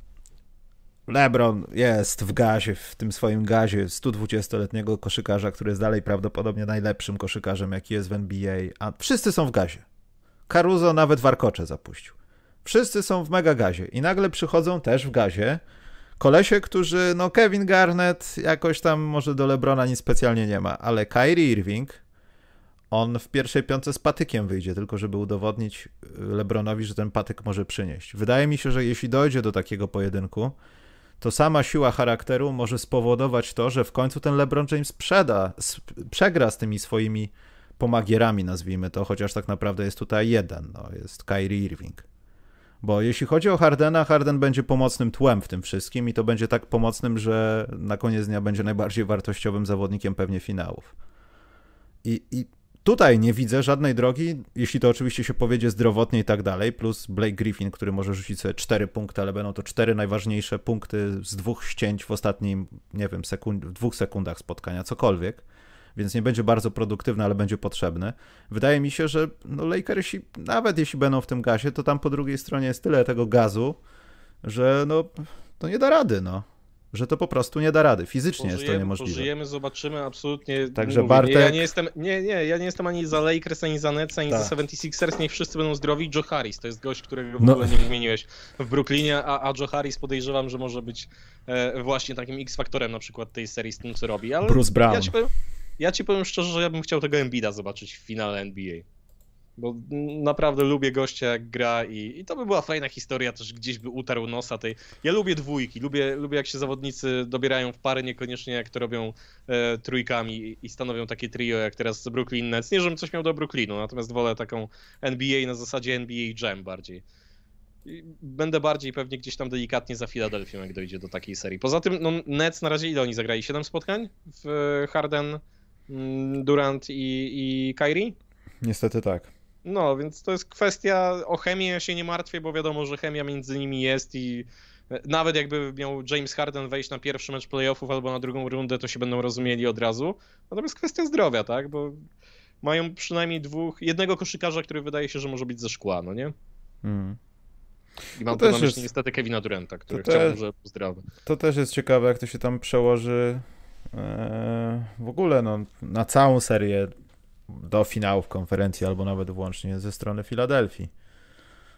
LeBron jest w gazie, w tym swoim gazie 120-letniego koszykarza, który jest dalej prawdopodobnie najlepszym koszykarzem, jaki jest w NBA, a wszyscy są w gazie. Caruso nawet warkocze zapuścił. Wszyscy są w mega gazie i nagle przychodzą też w gazie kolesie, którzy, no Kevin Garnett jakoś tam może do Lebrona nic specjalnie nie ma, ale Kyrie Irving, on w pierwszej piątce z patykiem wyjdzie, tylko żeby udowodnić y, Lebronowi, że ten patyk może przynieść. Wydaje mi się, że jeśli dojdzie do takiego pojedynku, to sama siła charakteru może spowodować to, że w końcu ten LeBron James sprzeda, sp- przegra z tymi swoimi pomagierami, nazwijmy to, chociaż tak naprawdę jest tutaj jeden, no, jest Kyrie Irving. Bo jeśli chodzi o Hardena, Harden będzie pomocnym tłem w tym wszystkim i to będzie tak pomocnym, że na koniec dnia będzie najbardziej wartościowym zawodnikiem pewnie finałów. I, i tutaj nie widzę żadnej drogi, jeśli to oczywiście się powiedzie zdrowotnie i tak dalej, plus Blake Griffin, który może rzucić sobie cztery punkty, ale będą to cztery najważniejsze punkty z dwóch ścięć w ostatnim, nie wiem, sekund, w dwóch sekundach spotkania, cokolwiek więc nie będzie bardzo produktywny, ale będzie potrzebny. Wydaje mi się, że no Lakersi, nawet jeśli będą w tym gazie, to tam po drugiej stronie jest tyle tego gazu, że no, to nie da rady, no że to po prostu nie da rady. Fizycznie pożyjemy, jest to niemożliwe. Pożyjemy, zobaczymy, absolutnie. Także mówię, Bartek... ja nie jestem, nie, nie, ja nie jestem ani za Lakers, ani za Nets, ani tak. za 76ers, niech wszyscy będą zdrowi. Joe Harris to jest gość, którego w no. ogóle nie wymieniłeś w Brooklynie, a, a Joe Harris podejrzewam, że może być e, właśnie takim X-faktorem na przykład tej serii z tym, co robi. Ale Bruce Brown. Ja ci, powiem, ja ci powiem szczerze, że ja bym chciał tego Embida zobaczyć w finale NBA bo naprawdę lubię gościa jak gra i, i to by była fajna historia, też gdzieś by utarł nosa tej... Ja lubię dwójki, lubię, lubię jak się zawodnicy dobierają w pary, niekoniecznie jak to robią e, trójkami i stanowią takie trio jak teraz Brooklyn Nets. Nie, żebym coś miał do Brooklynu, natomiast wolę taką NBA na zasadzie NBA Jam bardziej. Będę bardziej pewnie gdzieś tam delikatnie za Filadelfią, jak dojdzie do takiej serii. Poza tym, no, Nets na razie ile oni zagrali? Siedem spotkań w Harden, mm, Durant i, i Kyrie? Niestety tak. No, więc to jest kwestia, o chemię ja się nie martwię, bo wiadomo, że chemia między nimi jest i nawet jakby miał James Harden wejść na pierwszy mecz playoffów albo na drugą rundę, to się będą rozumieli od razu. Natomiast kwestia zdrowia, tak, bo mają przynajmniej dwóch, jednego koszykarza, który wydaje się, że może być ze szkła, no nie? Mm. I mam to tu na myśli jest... niestety Kevina Duranta, który chciałbym, że zdrowy. To też jest ciekawe, jak to się tam przełoży w ogóle no, na całą serię do finałów konferencji, albo nawet włącznie ze strony Filadelfii.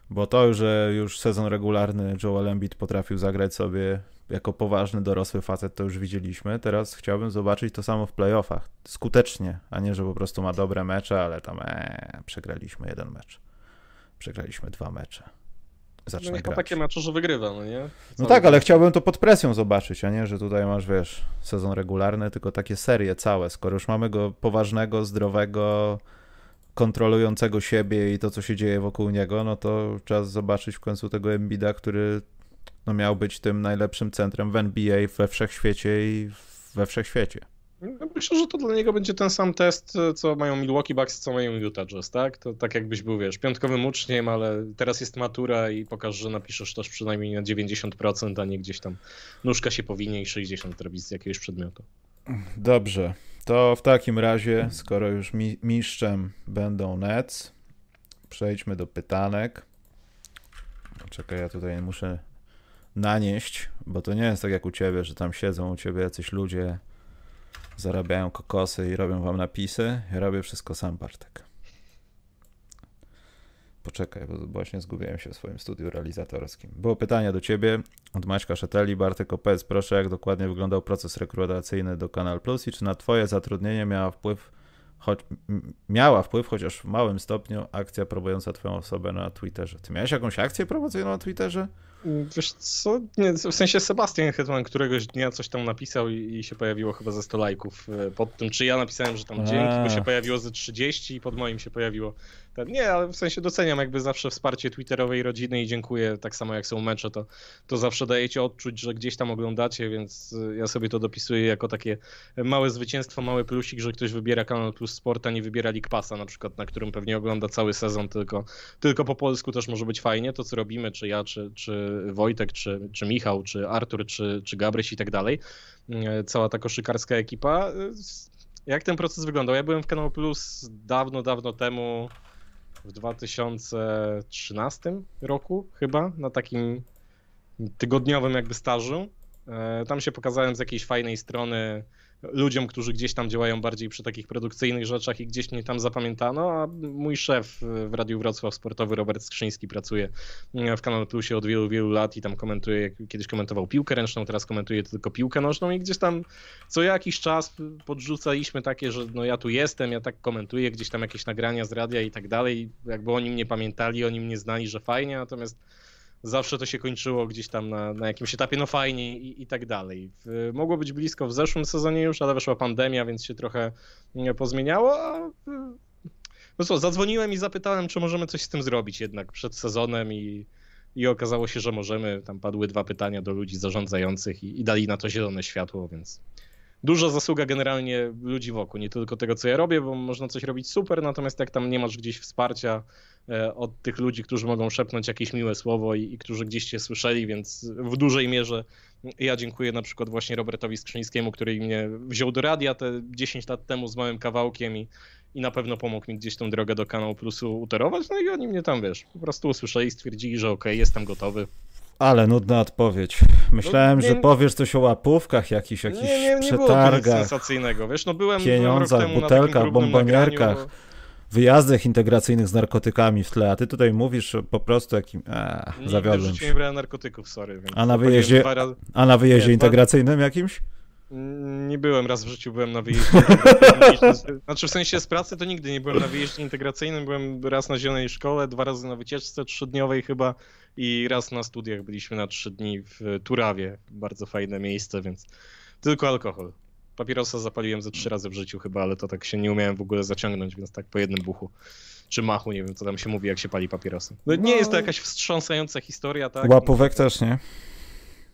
Bo to, że już sezon regularny Joel Embiid potrafił zagrać sobie jako poważny, dorosły facet, to już widzieliśmy. Teraz chciałbym zobaczyć to samo w playoffach. Skutecznie, a nie, że po prostu ma dobre mecze, ale tam ee, przegraliśmy jeden mecz. Przegraliśmy dwa mecze zacznę no grać. takie mecze, że wygrywa, no nie? no tak, ale chciałbym to pod presją zobaczyć, a nie, że tutaj masz, wiesz, sezon regularny, tylko takie serie całe. Skoro już mamy go poważnego, zdrowego, kontrolującego siebie i to, co się dzieje wokół niego, no to czas zobaczyć w końcu tego Embida, który no, miał być tym najlepszym centrem w NBA we wszechświecie i we wszechświecie. No myślę, że to dla niego będzie ten sam test, co mają Milwaukee Bucks, co mają Utah Jazz, tak? To tak jakbyś był, wiesz, piątkowym uczniem, ale teraz jest matura i pokaż, że napiszesz też przynajmniej na 90%, a nie gdzieś tam nóżka się powinie i 60 robić z jakiegoś przedmiotu. Dobrze, to w takim razie, skoro już mi mistrzem będą Nets, przejdźmy do pytanek. Czekaj, ja tutaj muszę nanieść, bo to nie jest tak jak u ciebie, że tam siedzą u ciebie jacyś ludzie zarabiają kokosy i robią wam napisy. Ja robię wszystko sam, Bartek. Poczekaj, bo właśnie zgubiłem się w swoim studiu realizatorskim. Było pytanie do ciebie od Maćka Szeteli. Bartek, opowiedz proszę, jak dokładnie wyglądał proces rekrutacyjny do Kanal Plus i czy na twoje zatrudnienie miała wpływ, choć, miała wpływ, chociaż w małym stopniu, akcja promująca twoją osobę na Twitterze. Ty miałeś jakąś akcję promocyjną na Twitterze? Wiesz co, nie, w sensie Sebastian Hetman któregoś dnia coś tam napisał i, i, się pojawiło chyba ze 100 lajków e, pod tym, czy ja napisałem, że tam dzięki, bo się pojawiło ze 30 i pod moim się pojawiło. Ten, nie, ale w sensie doceniam jakby zawsze wsparcie twitterowej rodziny i dziękuję, tak samo jak są mecze, to, to zawsze dajecie odczuć, że gdzieś tam oglądacie, więc e, ja sobie to dopisuję jako takie małe zwycięstwo, mały plusik, że ktoś wybiera Kanal Plus Sport, a nie wybiera League Passa na przykład, na którym pewnie ogląda cały sezon, tylko, tylko po polsku też może być fajnie, to co robimy, czy ja, czy, czy Wojtek, czy, czy Michał, czy Artur, czy, czy Gabryś i tak dalej. Cała ta koszykarska ekipa. Jak ten proces wyglądał? Ja byłem w Kanał Plus dawno, dawno temu, w 2013 roku chyba, na takim tygodniowym jakby stażu. E, tam się pokazałem z jakiejś fajnej strony ludziom, którzy gdzieś tam działają bardziej przy takich produkcyjnych rzeczach i gdzieś mnie tam zapamiętano, a mój szef w Radiu Wrocław Sportowy, Robert Skrzyński, pracuje w Kanal Plusie od wielu, wielu lat i tam komentuje, kiedyś komentował piłkę ręczną, teraz komentuje tylko piłkę nożną i gdzieś tam co jakiś czas podrzucaliśmy takie, że no ja tu jestem, ja tak komentuję, gdzieś tam jakieś nagrania z radia i tak dalej, jakby oni mnie pamiętali, oni mnie znali, że fajnie, natomiast zawsze to się kończyło gdzieś tam na, na jakimś etapie, no fajnie i, i tak dalej. W, mogło być blisko w zeszłym sezonie już, ale weszła pandemia, więc się trochę pozmieniało, a no co, zadzwoniłem i zapytałem, czy możemy coś z tym zrobić jednak przed sezonem i, i okazało się, że możemy. Tam padły dwa pytania do ludzi zarządzających i, i dali na to zielone światło, więc duża zasługa generalnie ludzi wokół, nie tylko tego, co ja robię, bo można coś robić super, natomiast jak tam nie masz gdzieś wsparcia e, od tych ludzi, którzy mogą szepnąć jakieś miłe słowo i, i którzy gdzieś cię słyszeli, więc w dużej mierze ja dziękuję na przykład właśnie Robertowi Skrzyńskiemu, który mnie wziął do radia te 10 lat temu z małym kawałkiem i, i na pewno pomógł mi gdzieś tą drogę do kanału Plusu utorować, no i oni mnie tam, wiesz, po prostu usłyszeli i stwierdzili, że okej, okay, jestem gotowy. Ale nudna odpowiedź. Myślałem, no, nie, że powiesz coś o łapówkach, jakichś, jakichś nie, nie, nie przetargach. Było sensacyjnego, wiesz, no byłem pieniądzach, byłem butelkach, bombonierkach. Wyjazdach integracyjnych z narkotykami w tle, a ty tutaj mówisz po prostu jakim... Eee, zawiodłem się. nie brałem narkotyków, sorry. a, na wyjeździe, a na wyjeździe integracyjnym jakimś? Nie byłem raz w życiu, byłem na wyjeździe. <laughs> znaczy w sensie z pracy to nigdy nie byłem na wyjeździe integracyjnym, byłem raz na zielonej szkole, dwa razy na wycieczce trzydniowej chyba i raz na studiach byliśmy na trzy dni w Turawie. Bardzo fajne miejsce, więc tylko alkohol. Papierosa zapaliłem ze trzy razy w życiu chyba, ale to tak się nie umiałem w ogóle zaciągnąć, więc tak po jednym buchu. Czy machu, nie wiem co tam się mówi, jak się pali papierosy. No, nie no... jest to jakaś wstrząsająca historia, tak? Łapówek też nie?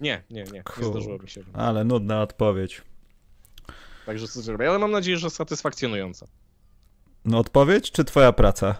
Nie, nie, nie. Cool. Nie zdarzyło mi się. Ale nudna odpowiedź. Także co zrobię, ale mam nadzieję, że satysfakcjonująca. No odpowiedź, czy twoja praca?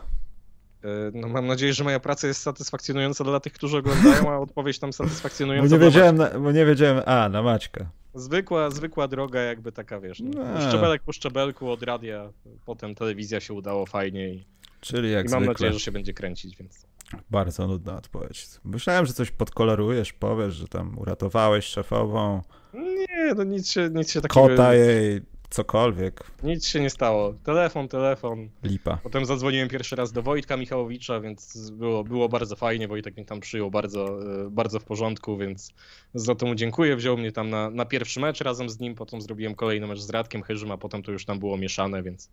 E, no, mam nadzieję, że moja praca jest satysfakcjonująca dla tych, którzy oglądają, a odpowiedź tam satysfakcjonująca bo nie wiedziałem, Bo nie wiedziałem, a, na Maćka. Zwykła, zwykła droga, jakby taka, wiesz, no, szczebelek po szczebelku od radia, potem telewizja się udało fajnie i, Czyli jak i mam zwykle. nadzieję, że się będzie kręcić, więc... Bardzo nudna odpowiedź. Myślałem, że coś podkolorujesz, powiesz, że tam uratowałeś szefową. Nie, no nic się, nic się takiego... Kota jej, cokolwiek. Nic się nie stało. Telefon, telefon. Lipa. Potem zadzwoniłem pierwszy raz do Wojtka Michałowicza, więc było, było bardzo fajnie. Wojtek mnie tam przyjął bardzo, e, bardzo w porządku, więc za to mu dziękuję. Wziął mnie tam na, na pierwszy mecz razem z nim, potem zrobiłem kolejny mecz z Radkiem Chyżym, a potem to już tam było mieszane, więc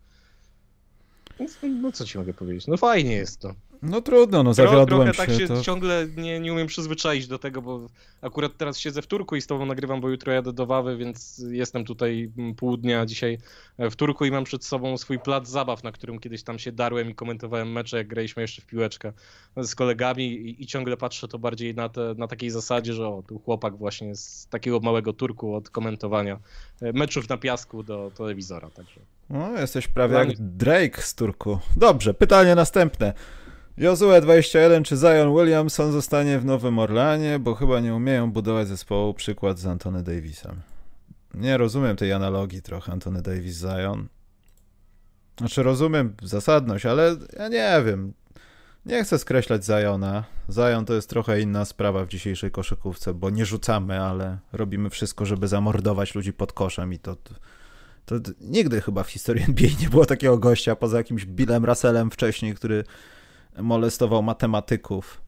no co ci mogę powiedzieć? No fajnie jest to. No trudno, no zawiodłem Trochę tak się. to... ciągle nie, nie umiem przyzwyczaić do tego, bo akurat teraz siedzę w Turku i z tobą nagrywam, bo jutro jadę do Wawy, więc jestem tutaj pół dnia dzisiaj w Turku i mam przed sobą swój plac zabaw, na którym kiedyś tam się darłem i komentowałem mecze, jak graliśmy jeszcze w piłeczkę z kolegami i, i ciągle patrzę to bardziej na, te, na takiej zasadzie, że o, tu chłopak właśnie z takiego małego Turku od komentowania meczów na piasku do telewizora, także... No, jesteś prawie jak Drake z Turku. Dobrze, pytanie następne. Jozue 21, czy Zion Williamson zostanie w Nowym Orlanie, bo chyba nie umieją budować zespołu, przykład z Antony Davisem. Nie rozumiem tej analogii trochę Antony Davis-Zion. Znaczy rozumiem zasadność, ale ja nie wiem. Nie chcę skreślać Ziona. Zion to jest trochę inna sprawa w dzisiejszej koszykówce, bo nie rzucamy, ale robimy wszystko, żeby zamordować ludzi pod koszem i to, to, to nigdy chyba w historii NBA nie było takiego gościa poza jakimś Billem Russellem wcześniej, który molestował matematyków,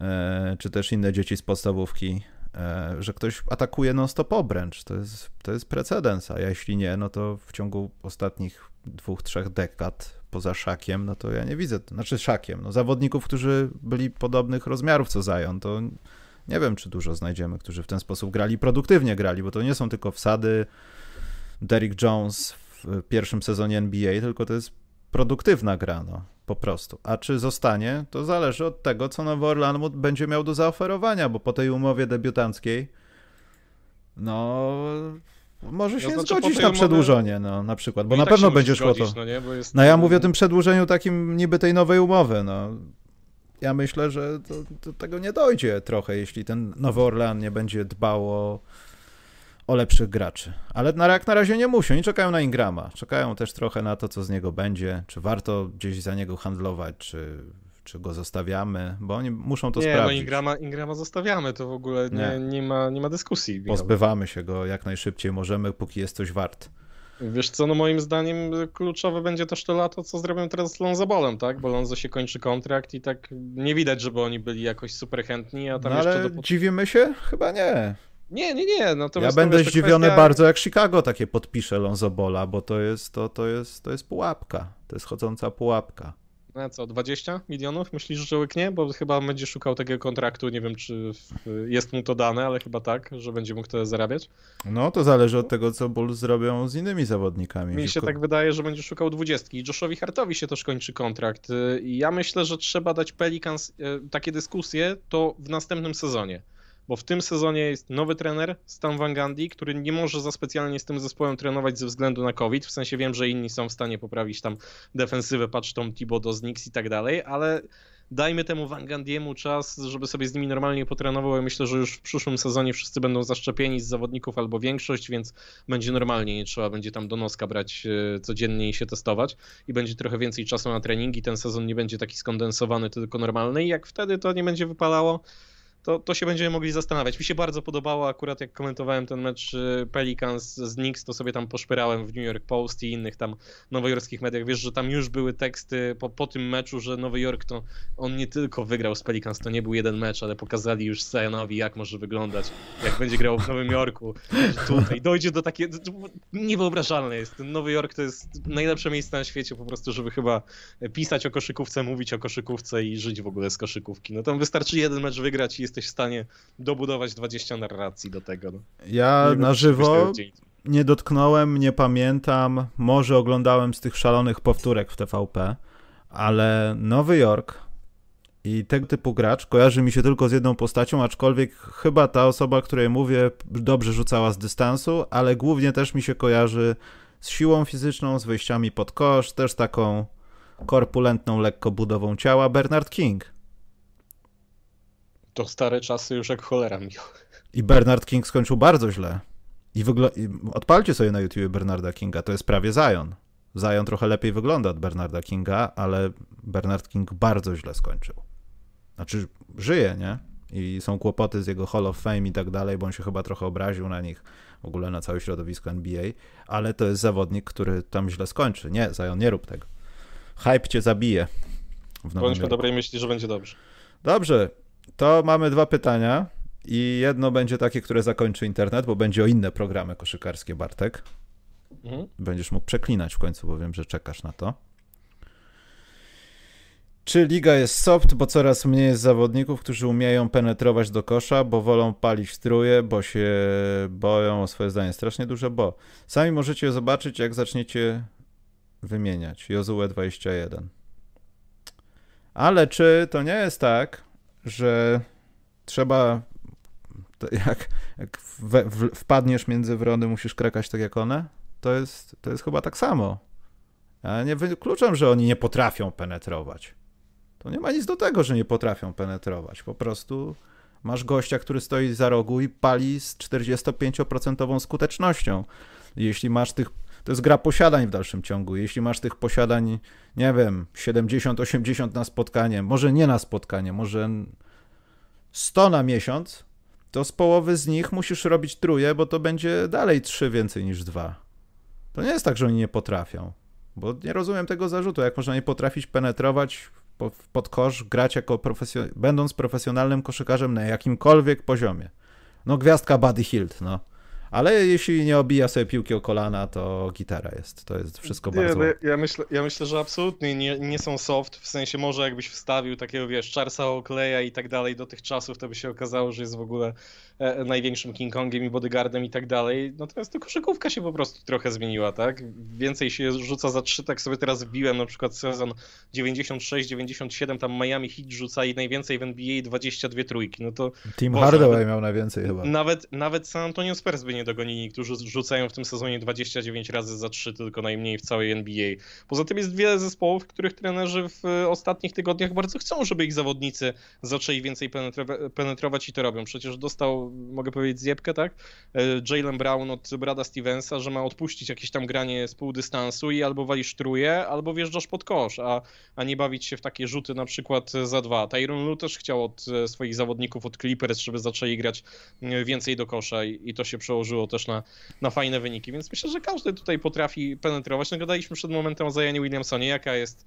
e, czy też inne dzieci z podstawówki, e, że ktoś atakuje non-stop obręcz. To jest, to jest precedens, a jeśli nie, no to w ciągu ostatnich dwóch, trzech dekad poza Szakiem, no to ja nie widzę, znaczy Szakiem, no zawodników, którzy byli podobnych rozmiarów co Zion, to nie wiem, czy dużo znajdziemy, którzy w ten sposób grali, produktywnie grali, bo to nie są tylko wsady Derrick Jones w pierwszym sezonie NBA, tylko to jest produktywna gra, no po prostu. A czy zostanie, to zależy od tego, co Nowy Orlan będzie miał do zaoferowania, bo po tej umowie debiutanckiej no może się no, znaczy, zgodzić na przedłużenie, no, na przykład, bo no na tak pewno będzie szło to. No, nie? Jest... no ja mówię o tym przedłużeniu takim niby tej nowej umowy, no. Ja myślę, że do, do tego nie dojdzie trochę, jeśli ten Nowy nie będzie dbał o o lepszych graczy. Ale na, jak na razie nie muszą, nie czekają na Ingrama. Czekają też trochę na to, co z niego będzie, czy warto gdzieś za niego handlować, czy, czy go zostawiamy, bo oni muszą to nie, no sprawdzić. Nie, no Ingrama, Ingrama zostawiamy, to w ogóle nie, nie. nie ma, nie ma dyskusji. Pozbywamy się go jak najszybciej możemy, póki jest coś wart. Wiesz co, no moim zdaniem kluczowe będzie też to lato, co zrobią teraz z Lonzobolem, tak? Bo Lonzo się kończy kontrakt i tak nie widać, żeby oni byli jakoś super chętni, a tam no, jeszcze... Ale do... dziwimy się? Chyba nie. Nie, nie, nie. ja będę zdziwiony kwestia... bardzo, jak Chicago takie podpisze Lonzo Bola, bo to jest, to, to, jest, to jest pułapka. To jest chodząca pułapka. No co, 20 milionów? Myślisz, że łyknie? Bo chyba będzie szukał takiego kontraktu, nie wiem czy jest mu to dane, ale chyba tak, że będzie mógł tyle zarabiać. No, to zależy od tego, co Bulls zrobią z innymi zawodnikami. Mi się tak wydaje, że będzie szukał dwudziestki. Joshowi Hartowi się też kończy kontrakt. I ja myślę, że trzeba dać Pelicans e, takie dyskusje to w następnym sezonie bo w tym sezonie jest nowy trener, Stan Van Gundy, który nie może za specjalnie z tym zespołem trenować ze względu na COVID, w sensie wiem, że inni są w stanie poprawić tam defensywę, patrz Tom Thibodeau z Knicks i tak dalej, ale dajmy temu Van czas, żeby sobie z nimi normalnie potrenował. Ja myślę, że już w przyszłym sezonie wszyscy będą zaszczepieni z zawodników albo większość, więc będzie normalnie, nie trzeba będzie tam do noska brać e, codziennie i się testować i będzie trochę więcej czasu na treningi. Ten sezon nie będzie taki skondensowany, tylko normalny i jak wtedy to nie będzie wypalało, to, to się będziemy mogli zastanawiać. Mi się bardzo podobało, akurat jak komentowałem ten mecz y, Pelicans z Knicks, to sobie tam poszpyrałem w New York Post i innych tam nowojorskich mediach. Wiesz, że tam już były teksty po, po tym meczu, że Nowy Jork to on nie tylko wygrał z Pelicans, to nie był jeden mecz, ale pokazali już Sionowi, jak może wyglądać, jak będzie grał w Nowym Jorku. Tutaj dojdzie do takiego, niewyobrażalne jest. Ten Nowy Jork to jest najlepsze miejsce na świecie po prostu, żeby chyba pisać o koszykówce, mówić o koszykówce i żyć w ogóle z koszykówki. No tam wystarczy jeden mecz wygrać i jesteś w stanie dobudować 20 narracji do tego. No. Ja na żywo nie dotknąłem, nie pamiętam, może oglądałem z tych szalonych powtórek w TVP, ale Nowy Jork i tego typu gracz kojarzy mi się tylko z jedną postacią, aczkolwiek chyba ta osoba, której mówię, dobrze rzucała z dystansu, ale głównie też mi się kojarzy z siłą fizyczną, z wyjściami pod kosz, też taką korpulentną, lekko budową ciała, Bernard King. To stare czasy już jak cholera, Michał. I Bernard King skończył bardzo źle. I, wygl- I odpalcie sobie na YouTube Bernarda Kinga, to jest prawie Zion. Zion trochę lepiej wygląda od Bernarda Kinga, ale Bernard King bardzo źle skończył. Znaczy, żyje, nie? I są kłopoty z jego Hall of Fame i tak dalej, bo on się chyba trochę obraził na nich, w ogóle na całe środowisko NBA, ale to jest zawodnik, który tam źle skończy. Nie, Zion, nie rób tego. Hype cię zabije. Bądźmy dobrej myśli, że będzie dobrze. Dobrze, to mamy dwa pytania i jedno będzie takie, które zakończy internet, bo będzie o inne programy koszykarskie, Bartek. Mhm. Będziesz mógł przeklinać w końcu, bo wiem, że czekasz na to. Czy liga jest soft, bo coraz mniej jest zawodników, którzy umieją penetrować do kosza, bo wolą palić struje, bo się boją o swoje zdanie. Strasznie duże bo. Sami możecie zobaczyć, jak zaczniecie wymieniać. Jozue 21. Ale czy to nie jest tak, że trzeba, jak, jak w, wpadniesz między wrony, musisz krekać tak jak one? To jest, to jest chyba tak samo. Ja nie wykluczam, że oni nie potrafią penetrować. To nie ma nic do tego, że nie potrafią penetrować. Po prostu masz gościa, który stoi za rogu i pali z 45% skutecznością. Jeśli masz tych to jest gra posiadań w dalszym ciągu. Jeśli masz tych posiadań, nie wiem, 70-80 na spotkanie, może nie na spotkanie, może 100 na miesiąc, to z połowy z nich musisz robić truje, bo to będzie dalej 3 więcej niż 2. To nie jest tak, że oni nie potrafią. Bo nie rozumiem tego zarzutu, jak można nie potrafić penetrować pod kosz, grać jako profesjon będąc profesjonalnym koszykarzem na jakimkolwiek poziomie. No gwiazdka Buddy Hilt, no. Ale jeśli nie obija sobie piłki o kolana, to gitara jest. To jest wszystko bardzo... Nie, ja, myślę, ja myślę, że absolutnie nie, nie są soft, w sensie może jakbyś wstawił takiego, wiesz, Charlesa Oakleya i tak dalej do tych czasów, to by się okazało, że jest w ogóle E, największym King Kongiem i bodyguardem i tak dalej. Natomiast to koszykówka się po prostu trochę zmieniła, tak? Więcej się rzuca za trzy, tak sobie teraz wbiłem na przykład sezon 96-97, tam Miami Heat rzuca i najwięcej w NBA 22 trójki. No to Team Hardaway miał najwięcej chyba. Nawet, nawet San Antonio Spurs by nie dogonili, którzy rzucają w tym sezonie 29 razy za trzy, tylko najmniej w całej NBA. Poza tym jest wiele zespołów, których trenerzy w ostatnich tygodniach bardzo chcą, żeby ich zawodnicy zaczęli więcej penetrować i to robią. Przecież dostał mogę powiedzieć, zjebkę, tak? E, Jalen Brown od Brada Stevensa, że ma odpuścić jakieś tam granie z pół dystansu i albo walisz truje, albo wjeżdżasz pod kosz, a, a nie bawić się w takie rzuty na przykład za dwa. Tyron Lu też chciał od e, swoich zawodników, od Clippers, żeby zaczęli grać e, więcej do kosza i, i to się przełożyło też na, na fajne wyniki, więc myślę, że każdy tutaj potrafi penetrować. No gadaliśmy przed momentem o Zajanie Williamsonie, jaka jest,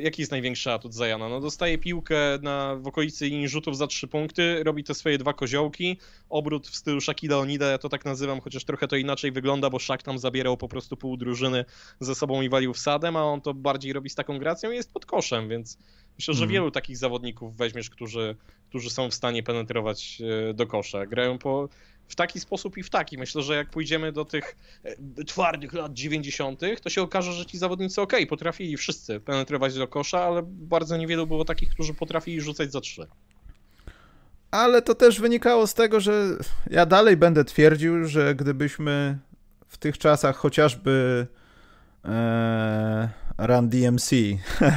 jaki jest największy atut Zajana? No dostaje piłkę na, w okolicy linii rzutów za trzy punkty, robi te swoje dwa koziołki, obrót w stylu Shakida Onida, ja to tak nazywam, chociaż trochę to inaczej wygląda, bo Shaq tam zabierał po prostu pół drużyny ze sobą i walił wsadem, a on to bardziej robi z taką gracją i jest pod koszem, więc myślę, że mm. wielu takich zawodników weźmiesz, którzy, którzy są w stanie penetrować e, do kosza. Grają po, w taki sposób i w taki. Myślę, że jak pójdziemy do tych e, twardych lat 90., to się okaże, że ci zawodnicy ok, potrafili wszyscy penetrować do kosza, ale bardzo niewielu było takich, którzy potrafili rzucać za trzy. ale to też wynikało z tego, że ja dalej będę twierdził, że gdybyśmy w tych czasach chociażby e, Run DMC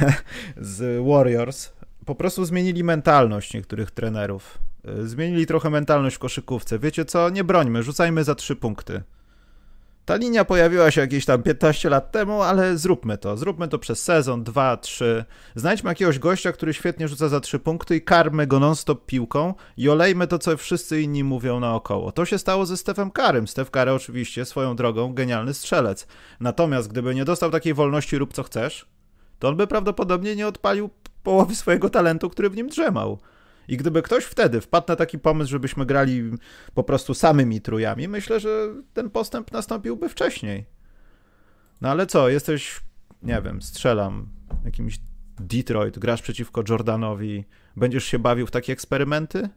<laughs> z Warriors po prostu zmienili mentalność niektórych trenerów. E, zmienili trochę mentalność w koszykówce. Wiecie co? Nie brońmy, rzucajmy za trzy punkty. Ta linia pojawiła się jakieś tam 15 lat temu, ale zróbmy to. Zróbmy to przez sezon, dwa, trzy. Znajdźmy jakiegoś gościa, który świetnie rzuca za trzy punkty i karmy go non-stop piłką i olejmy to, co wszyscy inni mówią naokoło. To się stało ze Stefem Karym. Stef Kary oczywiście swoją drogą genialny strzelec. Natomiast gdyby nie dostał takiej wolności rób co chcesz, to on by prawdopodobnie nie odpalił połowy swojego talentu, który w nim drzemał. I gdyby ktoś wtedy wpadł na taki pomysł, żebyśmy grali po prostu samymi trójami, myślę, że ten postęp nastąpiłby wcześniej. No ale co, jesteś, nie wiem, strzelam, jakimś Detroit, grasz przeciwko Jordanowi, będziesz się bawił w takie eksperymenty?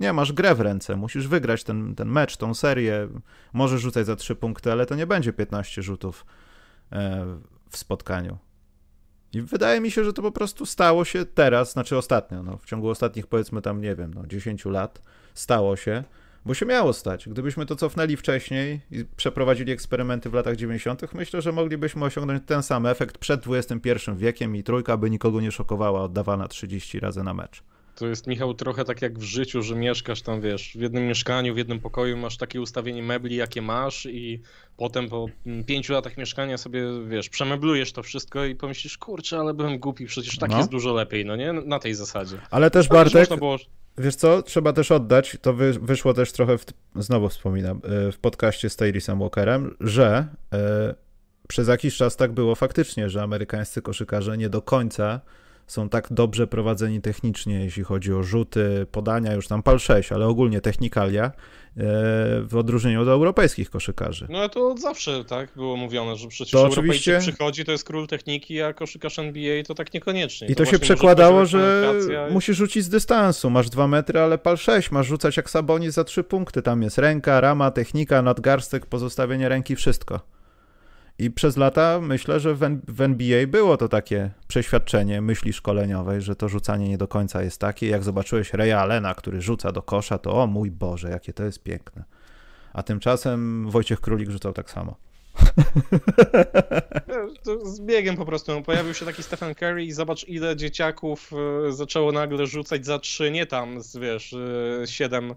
Nie, masz grę w ręce, musisz wygrać ten, ten mecz, tą serię, możesz rzucać za trzy punkty, ale to nie będzie 15 rzutów e, w spotkaniu. I wydaje mi się, że to po prostu stało się teraz, znaczy ostatnio, no, w ciągu ostatnich powiedzmy tam, nie wiem, no, 10 lat stało się, bo się miało stać. Gdybyśmy to cofnęli wcześniej i przeprowadzili eksperymenty w latach 90., myślę, że moglibyśmy osiągnąć ten sam efekt przed XXI wiekiem i trójka by nikogo nie szokowała, oddawana 30 razy na mecz. To jest, Michał, trochę tak jak w życiu, że mieszkasz tam, wiesz, w jednym mieszkaniu, w jednym pokoju, masz takie ustawienie mebli, jakie masz i potem po pięciu latach mieszkania sobie, wiesz, przemeblujesz to wszystko i pomyślisz, kurczę, ale byłem głupi, przecież tak no. jest dużo lepiej, no nie? Na tej zasadzie. Ale też, Bartek, było... wiesz co, trzeba też oddać, to wy, wyszło też trochę, w, znowu wspominam, e, w podcaście z Tayrisem Walkerem, że e, przez jakiś czas tak było faktycznie, że amerykańscy koszykarze nie do końca są tak dobrze prowadzeni technicznie, jeśli chodzi o rzuty, podania, już tam pal 6, ale ogólnie technikalia, e, w odróżnieniu od europejskich koszykarzy. No to od zawsze tak było mówione, że przecież to oczywiście... przychodzi, to jest król techniki, a koszykarz NBA to tak niekoniecznie. I to, to się przekładało, że musisz rzucić z dystansu, masz 2 metry, ale pal 6, masz rzucać jak Sabonis za 3 punkty, tam jest ręka, rama, technika, nadgarstek, pozostawienie ręki, wszystko. I przez lata myślę, że w, NBA było to takie przeświadczenie myśli szkoleniowej, że to rzucanie nie do końca jest takie. Jak zobaczyłeś Reya Allena, który rzuca do kosza, to o mój Boże, jakie to jest piękne. A tymczasem Wojciech Królik rzucał tak samo. <laughs> To z biegiem po prostu. Pojawił się taki Stephen Curry i zobacz ile dzieciaków e, zaczęło nagle rzucać za trzy, nie tam z wiesz, 7, e,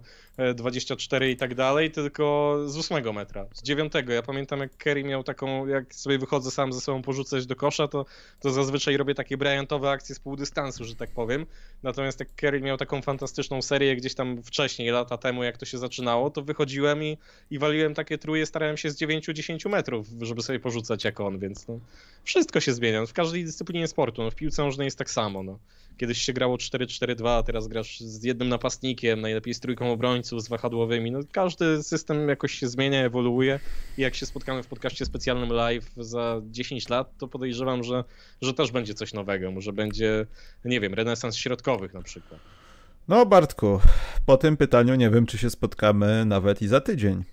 24 e, i tak dalej, tylko z 8 metra, z 9. Ja pamiętam jak Curry miał taką, jak sobie wychodzę sam ze sobą porzucać do kosza, to, to zazwyczaj robię takie Bryantowe akcje z pół dystansu, że tak powiem. Natomiast jak Curry miał taką fantastyczną serię gdzieś tam wcześniej, lata temu, jak to się zaczynało, to wychodziłem i, i waliłem takie truje, starałem się z 9-10 metrów, żeby sobie porzucać jak on, więc no, wszystko się zmienia. W każdej dyscyplinie sportu, no, w piłce nożnej jest tak samo. No. Kiedyś się grało 4-4-2, a teraz grasz z jednym napastnikiem, najlepiej z trójką obrońców, z wahadłowymi. No, każdy system jakoś się zmienia, ewoluuje i jak się spotkamy w podcaście specjalnym live za 10 lat, to podejrzewam, że, że też będzie coś nowego. Może będzie, nie wiem, renesans środkowych na przykład. No Bartku, po tym pytaniu nie wiem, czy się spotkamy nawet i za tydzień.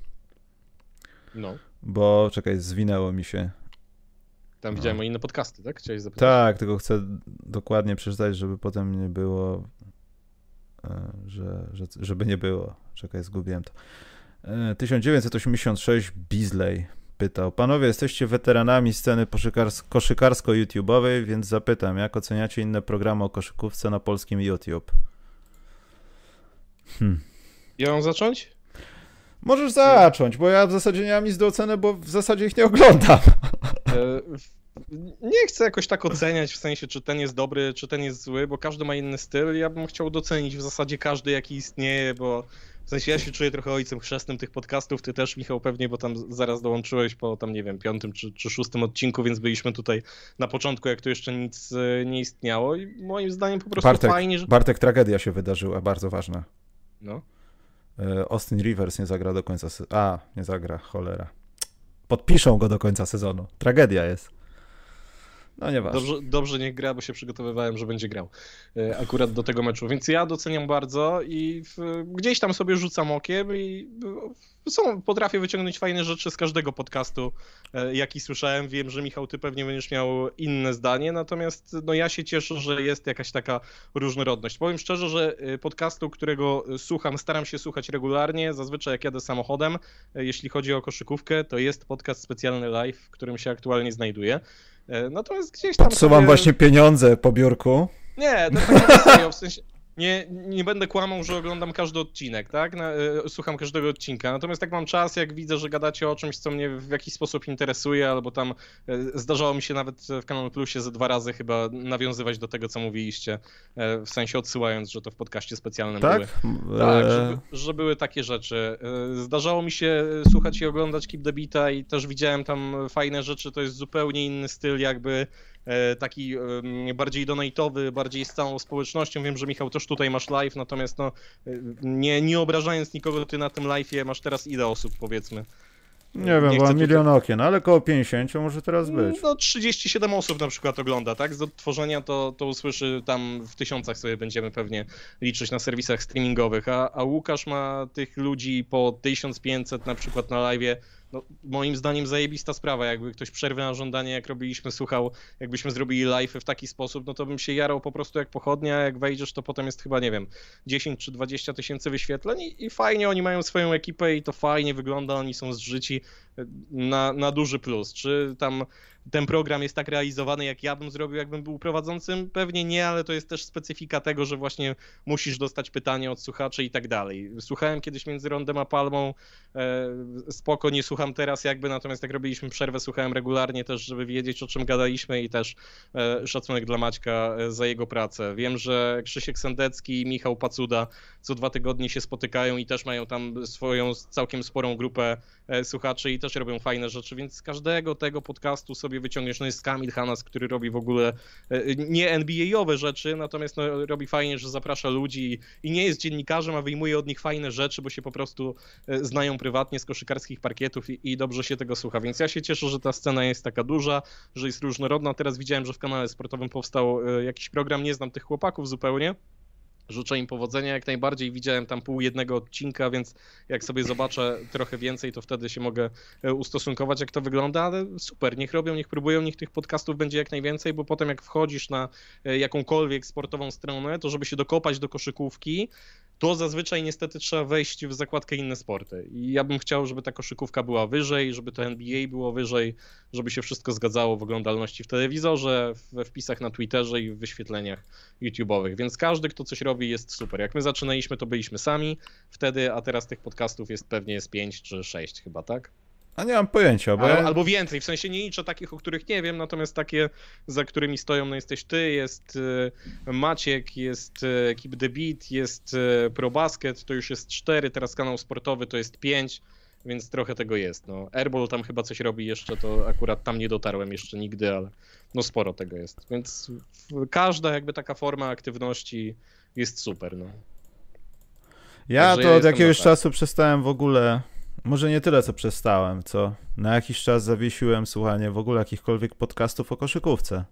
No. Bo, czekaj, zwinęło mi się. Tam no. widziałem inne podcasty, tak? Chciałeś zapytać? Tak, tylko chcę dokładnie przeczytać, żeby potem nie było, że, że, żeby nie było. Czekaj, zgubiłem to. 1986 e, Beasley pytał. Panowie, jesteście weteranami sceny koszykarsko-YouTube'owej, więc zapytam, jak oceniacie inne programy o koszykówce na polskim YouTube? Hmm. Ja mam zacząć? Możesz zacząć, bo ja w zasadzie nie mam nic do oceny, bo w zasadzie ich nie oglądam. <laughs> Nie chcę jakoś tak oceniać, w sensie czy ten jest dobry, czy ten jest zły, bo każdy ma inny styl. Ja bym chciał docenić w zasadzie każdy, jaki istnieje, bo w sensie ja się czuję trochę ojcem chrzestnym tych podcastów, ty też Michał pewnie, bo tam zaraz dołączyłeś po tam nie wiem, piątym czy, czy szóstym odcinku, więc byliśmy tutaj na początku, jak tu jeszcze nic e, nie istniało i moim zdaniem po prostu Bartek, fajnie, że... Bartek, tragedia się wydarzyła, bardzo ważna. No. E, Austin Rivers nie zagra do końca sezonu. A, nie zagra, cholera. Podpiszą go do końca sezonu. Tragedia jest. No nieważne. Dobrze, dobrze niech gra, bo się przygotowywałem, że będzie grał e, akurat do tego meczu. Więc ja doceniam bardzo i w, gdzieś tam sobie rzucam okiem i są, potrafię wyciągnąć fajne rzeczy z każdego podcastu, e, jaki słyszałem. Wiem, że Michał, ty pewnie będziesz miał inne zdanie, natomiast no ja się cieszę, że jest jakaś taka różnorodność. Powiem szczerze, że e, podcastu, którego słucham, staram się słuchać regularnie, zazwyczaj jak jadę samochodem, jeśli chodzi o koszykówkę, to jest podcast specjalny live, w którym się aktualnie znajduję. Natomiast gdzieś tam. Podsuwam sobie... właśnie pieniądze po biurku. Nie, to tak serio, w sensie nie, nie będę kłamał, że oglądam każdy odcinek, tak? Na, e, słucham każdego odcinka. Natomiast jak mam czas, jak widzę, że gadacie o czymś, co mnie w jakiś sposób interesuje, albo tam e, zdarzało mi się nawet w Kanal Plusie ze dwa razy chyba nawiązywać do tego, co mówiliście, e, w sensie odsyłając, że to w podcaście specjalnym tak? były. Tak, że, że, były takie rzeczy. Zdarzało mi się słuchać i oglądać Keep the Beata i też widziałem tam fajne rzeczy, to jest zupełnie inny styl jakby taki bardziej donatowy, bardziej z całą społecznością. Wiem, że Michał też tutaj masz live, natomiast no, e, nie, nie obrażając nikogo, ty na tym live'ie masz teraz ile osób powiedzmy? Nie wiem, bo milion tutaj... okien, ale około 50 może teraz być. No 37 osób na przykład ogląda, tak? Z odtworzenia to, to usłyszy tam w tysiącach sobie będziemy pewnie liczyć na serwisach streamingowych, a, a Łukasz ma tych ludzi po 1500 na przykład na live'ie no, moim zdaniem zajebista sprawa, jakby ktoś przerwy na żądanie, jak robiliśmy, słuchał, jakbyśmy zrobili live w taki sposób, no to bym się jarał po prostu jak pochodnia, jak wejdziesz, to potem jest chyba, nie wiem, 10 czy 20 tysięcy wyświetleń i, i fajnie, oni mają swoją ekipę i to fajnie wygląda, oni są zżyci na, na duży plus. Czy tam ten program jest tak realizowany, jak ja bym zrobił, jakbym był prowadzącym? Pewnie nie, ale to jest też specyfika tego, że właśnie musisz dostać pytanie od słuchaczy i tak dalej. Słuchałem kiedyś między Rondem a Palmą, e, spoko, nie słucham teraz jakby, natomiast jak robiliśmy przerwę, słuchałem regularnie też, żeby wiedzieć o czym gadaliśmy i też e, szacunek dla Maćka e, za jego pracę. Wiem, że Krzysiek Sendecki i Michał Pacuda co dwa tygodnie się spotykają i też mają tam swoją całkiem sporą grupę słuchaczy i też robią fajne rzeczy, więc z każdego tego podcastu sobie wyciągniesz, no jest Kamil Hanas, który robi w ogóle e, nie NBA-owe rzeczy, natomiast no, robi fajnie, że zaprasza ludzi i nie jest dziennikarzem, a wyjmuje od nich fajne rzeczy, bo się po prostu e, znają prywatnie z koszykarskich parkietów i, i dobrze się tego słucha, więc ja się cieszę, że ta scena jest taka duża, że jest różnorodna. Teraz widziałem, że w kanale sportowym powstał jakiś program, nie znam tych chłopaków zupełnie, Życzę im powodzenia jak najbardziej. Widziałem tam pół jednego odcinka, więc jak sobie zobaczę trochę więcej, to wtedy się mogę e, ustosunkować, jak to wygląda, ale super, niech robią, niech próbują, niech tych podcastów będzie jak najwięcej, bo potem jak wchodzisz na e, jakąkolwiek sportową stronę, to żeby się dokopać do koszykówki, to zazwyczaj niestety trzeba wejść w zakładkę inne sporty. I ja bym chciał, żeby ta koszykówka była wyżej, żeby to NBA było wyżej, żeby się wszystko zgadzało w oglądalności w telewizorze, we wpisach na Twitterze i w wyświetleniach YouTube'owych. Więc każdy, kto coś robi, jest super. Jak my zaczynaliśmy, to byliśmy sami wtedy, a teraz tych podcastów jest pewnie z 5 czy 6 chyba, tak? A nie mam pojęcia, bo... Albo, albo więcej, w sensie nie liczę takich, o których nie wiem, natomiast takie, za którymi stoją, no jesteś ty, jest y, Maciek, jest y, Keep the Beat, jest y, ProBasket, to już jest 4, teraz kanał sportowy to jest 5, więc trochę tego jest, no. Airball tam chyba coś robi jeszcze, to akurat tam nie dotarłem jeszcze nigdy, ale no sporo tego jest, więc każda jakby taka forma aktywności jest super, no. Ja Także to ja od jakiegoś czasu przestałem w ogóle może nie tyle, co przestałem, co na jakiś czas zawiesiłem słuchanie w ogóle jakichkolwiek podcastów o koszykówce.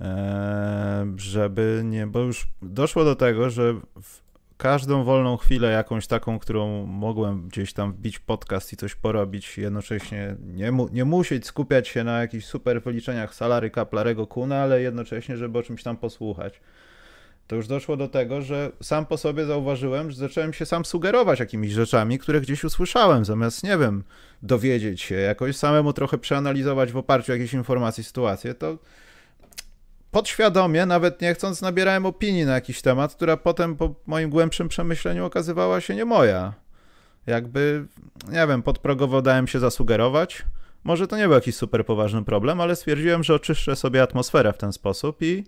Eee, żeby nie, bo już doszło do tego, że w każdą wolną chwilę, jakąś taką, którą mogłem gdzieś tam wbić podcast i coś porobić, jednocześnie nie, mu, nie musieć skupiać się na jakichś super wyliczeniach salary Kaplarego Kuna, ale jednocześnie, żeby o czymś tam posłuchać to już doszło do tego, że sam po sobie zauważyłem, że zacząłem się sam sugerować jakimiś rzeczami, które gdzieś usłyszałem, zamiast, nie wiem, dowiedzieć się, jakoś samemu trochę przeanalizować w oparciu o jakieś informacje, sytuacje, to podświadomie, nawet nie chcąc, nabierałem opinii na jakiś temat, która potem po moim głębszym przemyśleniu okazywała się nie moja. Jakby, nie wiem, podprogowo dałem się zasugerować. Może to nie był jakiś super poważny problem, ale stwierdziłem, że oczyszczę sobie atmosferę w ten sposób i,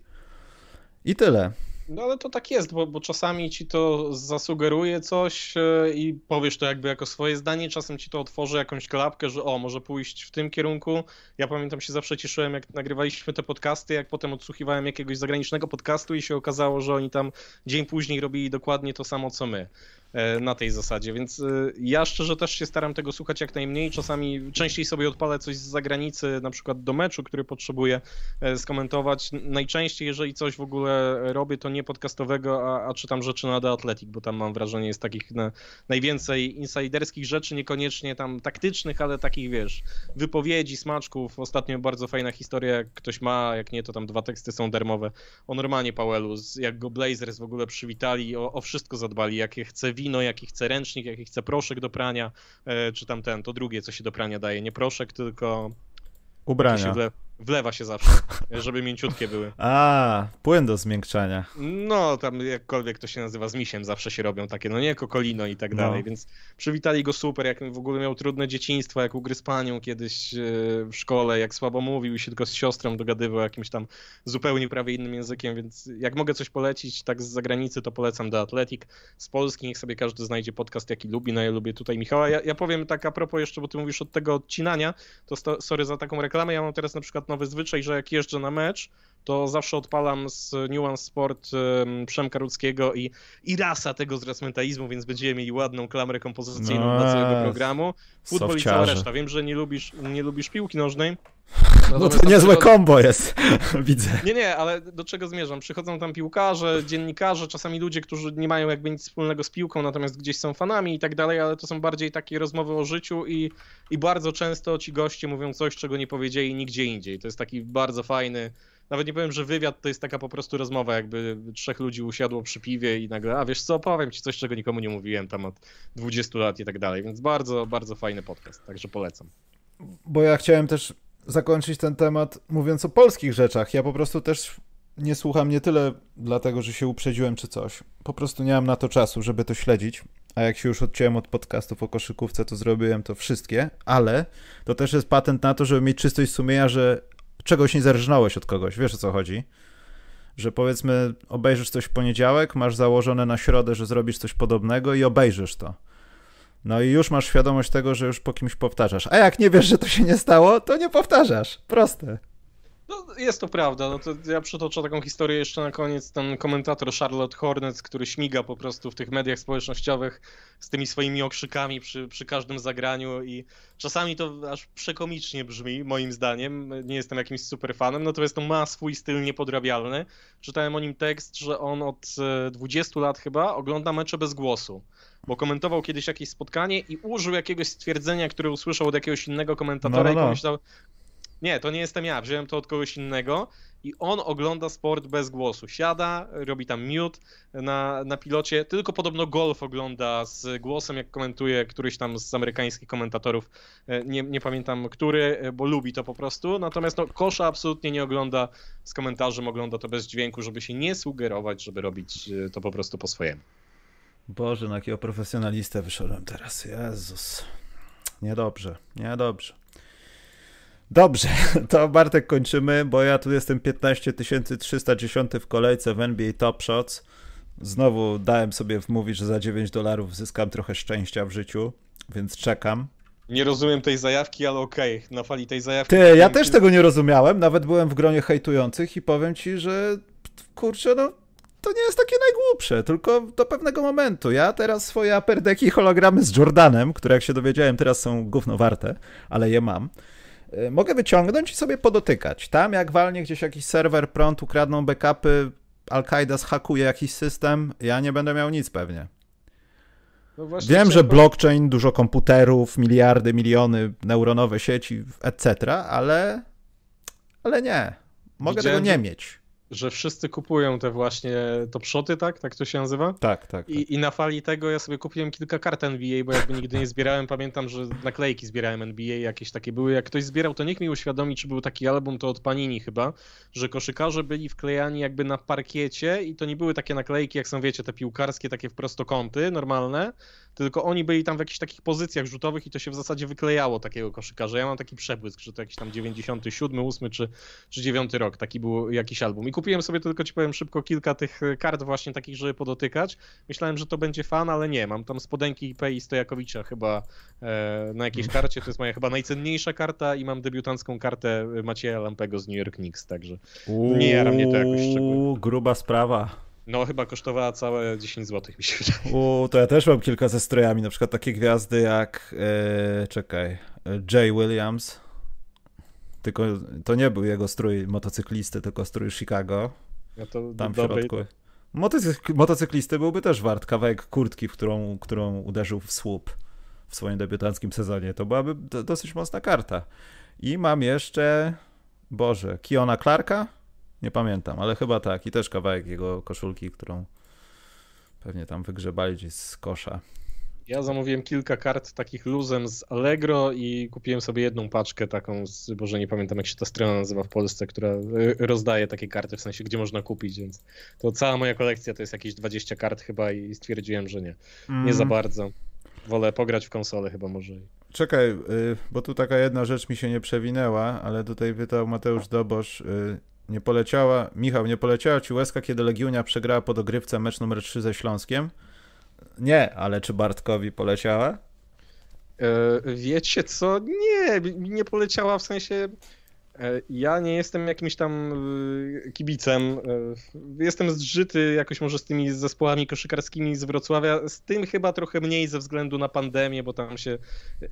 i tyle. No ale to tak jest, bo, bo czasami ci to zasugeruje coś e, i powiesz to jakby jako swoje zdanie, czasem ci to otworzy jakąś klapkę, że o, może pójść w tym kierunku. Ja pamiętam się zawsze cieszyłem, jak nagrywaliśmy te podcasty, jak potem odsłuchiwałem jakiegoś zagranicznego podcastu i się okazało, że oni tam dzień później robili dokładnie to samo co my. E, na tej zasadzie, więc ja szczerze też się staram tego słuchać jak najmniej, czasami częściej sobie odpalę coś z zagranicy, na przykład do meczu, który potrzebuję skomentować. Najczęściej, jeżeli coś w ogóle robię, to nie podcastowego, a, a czytam rzeczy na The Athletic, bo tam mam wrażenie jest takich na, najwięcej insiderskich rzeczy, niekoniecznie tam taktycznych, ale takich, wiesz, wypowiedzi, smaczków. Ostatnio bardzo fajna historia, jak ktoś ma, jak nie, to tam dwa teksty są darmowe, o Normanie Powellu, jak go Blazers w ogóle przywitali, o, o wszystko zadbali, jakie chce wino, jaki chce ręcznik, jaki chce proszek do prania, e, czy tam ten, to drugie, co się do prania daje, nie proszek, tylko... Ubrania. Wlewa się zawsze, <laughs> żeby mięciutkie były. A, płyn do zmiękczania. No, tam jakkolwiek to się nazywa, z misiem zawsze się robią takie, no nie, kokolino i tak no. dalej, więc przywitali go super, jak w ogóle miał trudne dzieciństwo, jak ugryzł panią kiedyś e, w szkole, jak słabo mówił i się tylko z siostrą dogadywał jakimś tam zupełnie prawie innym językiem, więc jak mogę coś polecić tak z zagranicy, to polecam The Athletic. Z Polski niech sobie każdy znajdzie podcast, jaki lubi, no ja lubię tutaj Michała. Ja, ja powiem tak a propos jeszcze, bo ty mówisz od tego odcinania, to sorry za taką reklamę, ja mam teraz na przykład nowy zwyczaj, że jak jeżdżę na mecz, to zawsze odpalam z Nuance Sport Przemka Rudzkiego i, i rasa tego zresmentalizmu, więc będziemy mieli ładną klamrę kompozycyjną no, dla całego programu. Futbol i cała reszta. Wiem, że nie lubisz, nie lubisz piłki nożnej, <laughs> no to niezłe kombo jest, <laughs> widzę. Nie, nie, ale do czego zmierzam? Przychodzą tam piłkarze, dziennikarze, czasami ludzie, którzy nie mają jakby nic wspólnego z piłką, natomiast gdzieś są fanami i tak dalej, ale to są bardziej takie rozmowy o życiu i, i bardzo często ci goście mówią coś, czego nie powiedzieli nigdzie indziej. To jest taki bardzo fajny, nawet nie powiem, że wywiad to jest taka po prostu rozmowa, jakby trzech ludzi usiadło przy piwie i nagle, a wiesz co, powiem ci coś, czego nikomu nie mówiłem tam od 20 lat i tak dalej, więc bardzo, bardzo fajny podcast, także polecam. Bo ja chciałem też zakończyć ten temat mówiąc o polskich rzeczach. Ja po prostu też nie słucham nie tyle dlatego, że się uprzedziłem czy coś. Po prostu nie mam na to czasu, żeby to śledzić. A jak się już odciąłem od podcastów o koszykówce, to zrobiłem to wszystkie, ale to też jest patent na to, żeby mieć czystość sumienia, że czegoś nie zerżnąłeś od kogoś. Wiesz o co chodzi? Że powiedzmy, obejrzysz coś w poniedziałek, masz założone na środę, że zrobisz coś podobnego i obejrzysz to. No i już masz świadomość tego, że już po kimś powtarzasz. A jak nie wiesz, że to się nie stało, to nie powtarzasz. Proste. No, jest to prawda. No to ja przytoczę taką historię jeszcze na koniec. Ten komentator Charlotte Hornets, który śmiga po prostu w tych mediach społecznościowych z tymi swoimi okrzykami przy, przy każdym zagraniu i czasami to aż przekomicznie brzmi, moim zdaniem. Nie jestem jakimś super fanem, natomiast to ma swój styl niepodrabialny. Czytałem o nim tekst, że on od 20 e, lat chyba ogląda mecze bez głosu bo komentował kiedyś jakieś spotkanie i użył jakiegoś stwierdzenia, które usłyszał od jakiegoś innego komentatora no, no, no. i pomyślał, nie, to nie jestem ja, wziąłem to od kogoś innego i on ogląda sport bez głosu. Siada, robi tam mute na, na pilocie, tylko podobno golf ogląda z głosem, jak komentuje któryś tam z amerykańskich komentatorów, e, nie, nie pamiętam który, e, bo lubi to po prostu, natomiast no, kosza absolutnie nie ogląda z komentarzem, ogląda to bez dźwięku, żeby się nie sugerować, żeby robić e, to po prostu po swojemu. Boże, na jakiego profesjonalistę wyszedłem teraz. Jezus. Niedobrze, niedobrze. Dobrze, <laughs> to Bartek kończymy, bo ja tu jestem 15 310 w kolejce w NBA Top Shots. Znowu dałem sobie wmówić, że za 9 dolarów zyskam trochę szczęścia w życiu, więc czekam. Nie rozumiem tej zajawki, ale okej, okay. na fali tej zajawki. Ty, ja też tego nie rozumiałem, nawet byłem w gronie hejtujących i powiem ci, że kurczę, no to nie jest takie najgłupsze, tylko do pewnego momentu. Ja teraz swoje aperdeki hologramy z Jordanem, które jak się dowiedziałem teraz są gówno warte, ale je mam, mogę wyciągnąć i sobie podotykać. Tam jak walnie gdzieś jakiś serwer prąd, ukradną backupy, Al-Qaida zhakuje jakiś system, ja nie będę miał nic pewnie. No Wiem, że blockchain, dużo komputerów, miliardy, miliony, neuronowe sieci, etc., ale, ale nie. Mogę Widziałem, tego nie mieć że wszyscy kupują te właśnie top shoty, tak? Tak to się nazywa? Tak, tak. I, tak. I, na fali tego ja sobie kupiłem kilka kart NBA, bo jakby nigdy nie zbierałem. Pamiętam, że naklejki zbierałem NBA, jakieś takie były. Jak ktoś zbierał, to niech mi uświadomi, czy był taki album, to od Panini chyba, że koszykarze byli wklejani jakby na parkiecie i to nie były takie naklejki, jak są, wiecie, te piłkarskie, takie w prostokąty normalne, tylko oni byli tam w jakichś takich pozycjach rzutowych i to się w zasadzie wyklejało takiego koszykarza. Ja mam taki przebłysk, że to jakiś tam 97, 8 czy, czy 9 rok, taki był jakiś album. I kupiłem sobie tylko, ci powiem szybko, kilka tych kart właśnie takich, żeby podotykać. Myślałem, że to będzie fan, ale nie. Mam tam spodenki IP i Stojakowicza chyba e, na jakiejś karcie. To jest moja chyba najcenniejsza karta i mam debiutancką kartę Macieja Lampego z New York Knicks, także nie jara mnie to jakoś szczególnie. gruba sprawa. No, chyba kosztowała całe 10 zł, mi się wydaje. U, to ja też mam kilka ze strojami, na przykład takie gwiazdy jak, e, czekaj, e, Jay Williams, tylko to nie był jego strój motocyklisty, tylko strój Chicago. No to Tam w środku. Motocyk motocyklisty byłby też wart kawałek kurtki, w którą, którą uderzył w słup w swoim debiutanckim sezonie. To byłaby do, dosyć mocna karta. I mam jeszcze, Boże, Kiona Clarka? Nie pamiętam, ale chyba tak. I też kawałek jego koszulki, którą pewnie tam wygrzebali gdzieś z kosza. Ja zamówiłem kilka kart takich luzem z Allegro i kupiłem sobie jedną paczkę taką, z, Boże nie pamiętam jak się ta strona nazywa w Polsce, która y, rozdaje takie karty, w sensie gdzie można kupić, więc to cała moja kolekcja to jest jakieś 20 kart chyba i stwierdziłem, że nie, nie za Mm, bardzo. Wolę pograć w konsolę chyba może. Czekaj, y, bo tu taka jedna rzecz mi się nie przewinęła, ale tutaj pytał Mateusz Dobosz, y, nie poleciała, Michał, nie poleciała ci łezka, kiedy Legiunia przegrała po dogrywce mecz numer 3 ze Śląskiem? Nie, ale czy Bartkowi poleciała? E, Wiecie co? Nie, nie poleciała w sensie. E, Ja nie jestem jakimś tam e, kibicem. e, Jestem zżyty jakoś może z tymi zespołami koszykarskimi z Wrocławia. Z tym chyba trochę mniej ze względu na pandemię, bo tam się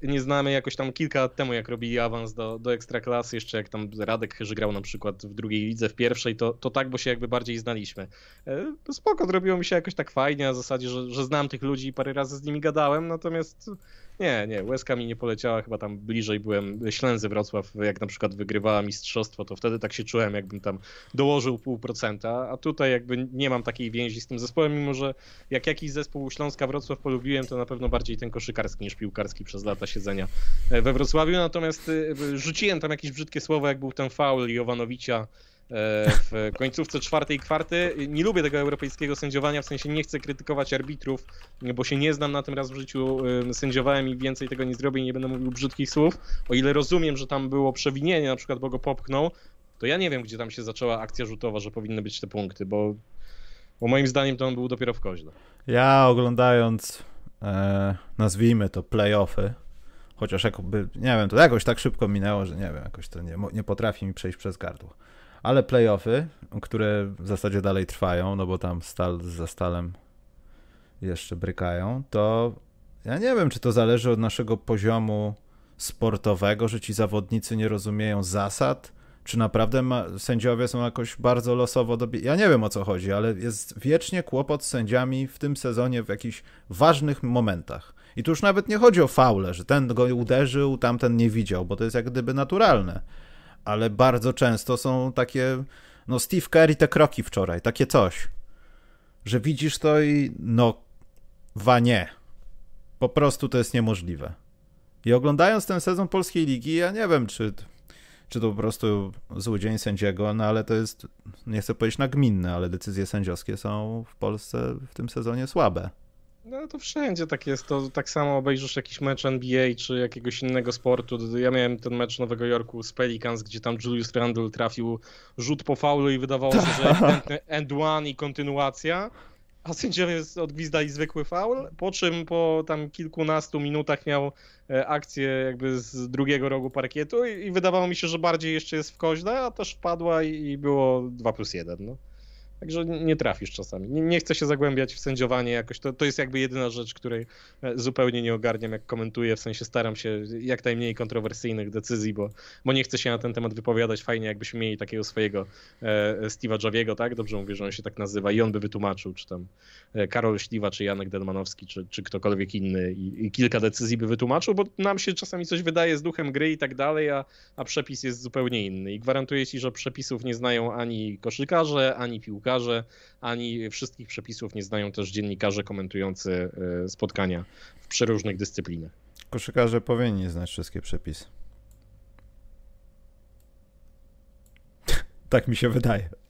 nie znamy jakoś tam kilka lat temu, jak robili awans do, do ekstraklasy, jeszcze jak tam Radek Chyży grał na przykład w drugiej lidze, w pierwszej, to, to tak, bo się jakby bardziej znaliśmy. E, Spoko, zrobiło mi się jakoś tak fajnie, na zasadzie, że, że znam tych ludzi i parę razy z nimi gadałem, natomiast nie, nie, łezka mi nie poleciała, chyba tam bliżej byłem Ślęzy Wrocław, jak na przykład wygrywała mistrzostwo, to wtedy tak się czułem, jakbym tam dołożył pół procenta, a tutaj jakby nie mam takiej więzi z tym zespołem, mimo że jak jakiś zespół Śląska Wrocław polubiłem, to na pewno bardziej ten koszykarski niż piłkarski przez lata siedzenia e, we Wrocławiu, natomiast e, rzuciłem tam jakieś brzydkie słowa, jak był ten faul Jovanowicza, e, w końcówce czwartej kwarty. Nie lubię tego europejskiego sędziowania, w sensie nie chcę krytykować arbitrów, bo się nie znam na tym raz w życiu sędziowałem i więcej tego nie zrobię i nie będę mówił brzydkich słów. O ile rozumiem, że tam było przewinienie, na przykład bo go popchnął, to ja nie wiem, gdzie tam się zaczęła akcja rzutowa, że powinny być te punkty, bo, bo moim zdaniem to on był dopiero w koźle. Ja oglądając, e, nazwijmy to playoffy, chociaż jakby, nie wiem, to jakoś tak szybko minęło, że nie wiem, jakoś to nie, nie potrafi mi przejść przez gardło. Ale playoffy, które w zasadzie dalej trwają, no bo tam Stal za Stalem jeszcze brykają, to ja nie wiem, czy to zależy od naszego poziomu sportowego, że ci zawodnicy nie rozumieją zasad, czy naprawdę ma, sędziowie są jakoś bardzo losowo dobi... Ja nie wiem o co chodzi, ale jest wiecznie kłopot z sędziami w tym sezonie w jakichś ważnych momentach. I tu już nawet nie chodzi o faule, że ten go uderzył, tamten nie widział, bo to jest jak gdyby naturalne. Ale bardzo często są takie, no Steve i te kroki wczoraj, takie coś, że widzisz to i no, wa nie. Po prostu to jest niemożliwe. I oglądając ten sezon polskiej ligi, ja nie wiem, czy, czy to po prostu zły dzień sędziego, no ale to jest, nie chcę powiedzieć nagminne, ale decyzje sędziowskie są w Polsce w tym sezonie słabe. No to wszędzie tak jest. To tak samo obejrzysz jakiś mecz NBA czy jakiegoś innego sportu. Ja miałem ten mecz Nowego Jorku z Pelicans, gdzie tam Julius Randle trafił rzut po faulu i wydawało się, że <laughs> end one i kontynuacja. A sędziowie odgwizdali zwykły faul, po czym po tam kilkunastu minutach miał e, akcję jakby z drugiego rogu parkietu i, i wydawało mi się, że bardziej jeszcze jest w koźle, a też wpadła i, i było 2 plus 1. No. Także nie trafisz czasami. Nie, nie chcę się zagłębiać w sędziowanie jakoś. To, to jest jakby jedyna rzecz, której e, zupełnie nie ogarniam, jak komentuję. W sensie staram się jak najmniej kontrowersyjnych decyzji, bo, bo nie chcę się na ten temat wypowiadać. Fajnie, jakbyśmy mieli takiego swojego e, Steve'a Javiego, tak? Dobrze mówię, że on się tak nazywa i on by wytłumaczył, czy tam e, Karol Śliwa, czy Janek Delmanowski, czy, czy ktokolwiek inny i, i kilka decyzji by wytłumaczył, bo nam się czasami coś wydaje z duchem gry i tak dalej, a, a przepis jest zupełnie inny. I gwarantuję ci, że przepisów nie znają ani koszykarze, ani piłkarze, ani wszystkich przepisów nie znają też dziennikarze komentujący e, spotkania w przeróżnych dyscyplinach. Koszykarze powinni znać wszystkie przepisy. <laughs> tak mi się wydaje.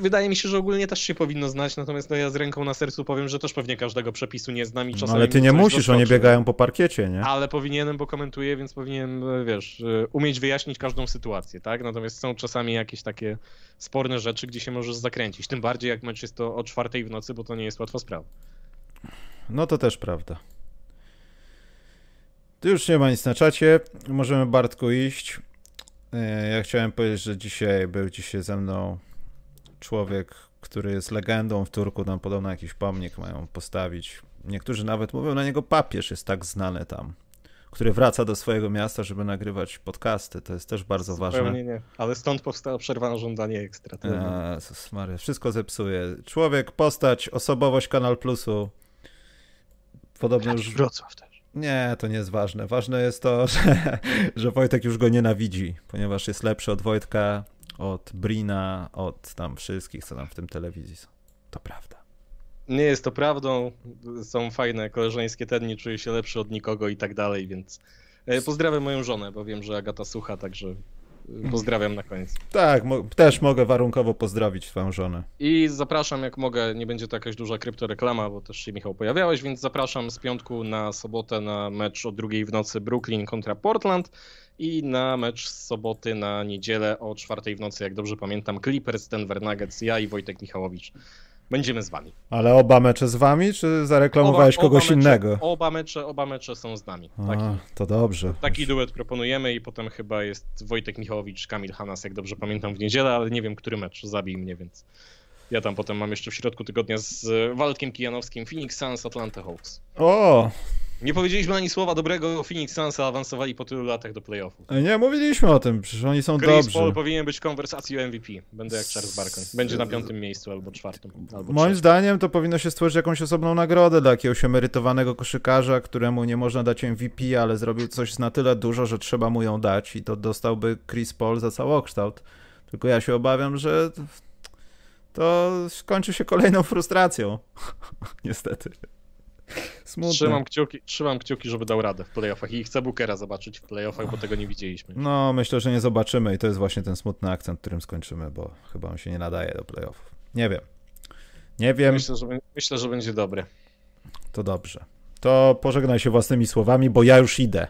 Wydaje mi się, że ogólnie też się powinno znać, natomiast no ja z ręką na sercu powiem, że też pewnie każdego przepisu nie znam i No, czasami... ale ty nie musisz, oni biegają po parkiecie, nie? Ale powinienem, bo komentuję, więc powinienem, e, wiesz, e, umieć wyjaśnić każdą sytuację, tak? Natomiast są czasami jakieś takie sporne rzeczy, gdzie się możesz zakręcić. Tym bardziej jak mecz jest to o czwartej w nocy, bo to nie jest łatwa sprawa. No to też prawda. Tu już nie ma nic na czacie. Możemy Bartku iść. E, Ja chciałem powiedzieć, że dzisiaj był dzisiaj ze mną człowiek, który jest legendą w Turku, tam podobno jakiś pomnik mają postawić. Niektórzy nawet mówią, na niego papież jest tak znany tam, który wraca do swojego miasta, żeby nagrywać podcasty. To jest też bardzo Zupełnie ważne. nie. Ale stąd powstało przerwane żądanie ekstra. Jezus Maria, wszystko zepsuje. Człowiek, postać, osobowość Kanal Plusu. Podobno już... Wrocław też. Nie, to nie jest ważne. Ważne jest to, <laughs> że, że Wojtek już go nienawidzi, ponieważ jest lepszy od Wojtka, od Brina, od tam wszystkich, co tam w tym telewizji są. To prawda. Nie jest to prawdą. Są fajne koleżeńskie tenni, czuję się lepszy od nikogo i tak dalej, więc e, pozdrawiam moją żonę, bo wiem, że Agata słucha, także e, pozdrawiam na koniec. Tak, mo- też mogę warunkowo pozdrowić twoją żonę. I zapraszam, jak mogę, nie będzie to jakaś duża kryptoreklama, bo też się Michał pojawiałeś, więc zapraszam z piątku na sobotę na mecz o drugiej w nocy Brooklyn kontra Portland i na mecz z soboty na niedzielę o czwartej w nocy, jak dobrze pamiętam, Clippers, Denver Nuggets, ja i Wojtek Michałowicz. Będziemy z wami. Ale oba mecze z wami, czy zareklamowałeś Oba- kogoś oba mecze, innego? Oba mecze, oba mecze są z nami. Taki, A, to dobrze. taki duet proponujemy i potem chyba jest Wojtek Michałowicz, Kamil Hanas, jak dobrze pamiętam, w niedzielę, ale nie wiem, który mecz zabij mnie, więc ja tam potem mam jeszcze w środku tygodnia z Waldkiem Kijanowskim Phoenix Suns, Atlanta Hawks. O, Nie powiedzieliśmy ani słowa dobrego, Phoenix Suns awansowali po tylu latach do playoffów. nie mówiliśmy o tym, przecież oni są Chris dobrzy. Paul powinien być w konwersacji o MVP. Będę jak Charles Barkley. Będzie na piątym miejscu albo czwartym. Albo Moim zdaniem to powinno się stworzyć jakąś osobną nagrodę dla jakiegoś emerytowanego koszykarza, któremu nie można dać MVP, ale zrobił coś na tyle dużo, że trzeba mu ją dać i to dostałby Chris Paul za całokształt. Tylko ja się obawiam, że to skończy się kolejną frustracją. <laughs> Niestety. Smutne. Trzymam kciuki, trzymam kciuki, żeby dał radę w playoffach i chcę Bookera zobaczyć w playoffach, bo tego nie widzieliśmy. No, myślę, że nie zobaczymy i to jest właśnie ten smutny akcent, którym skończymy, bo chyba on się nie nadaje do playoffów. Nie wiem. Nie wiem, Myślę, że, myślę, że będzie dobry. to dobrze. To pożegnaj się własnymi słowami, bo ja już idę.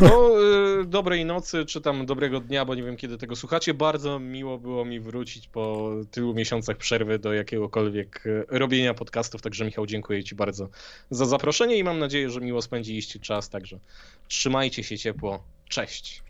No, y, dobrej nocy, czy tam dobrego dnia, bo nie wiem kiedy tego słuchacie. Bardzo miło było mi wrócić po tylu miesiącach przerwy do jakiegokolwiek y, robienia podcastów, także Michał, dziękuję Ci bardzo za zaproszenie i mam nadzieję, że miło spędziliście czas, także trzymajcie się ciepło. Cześć.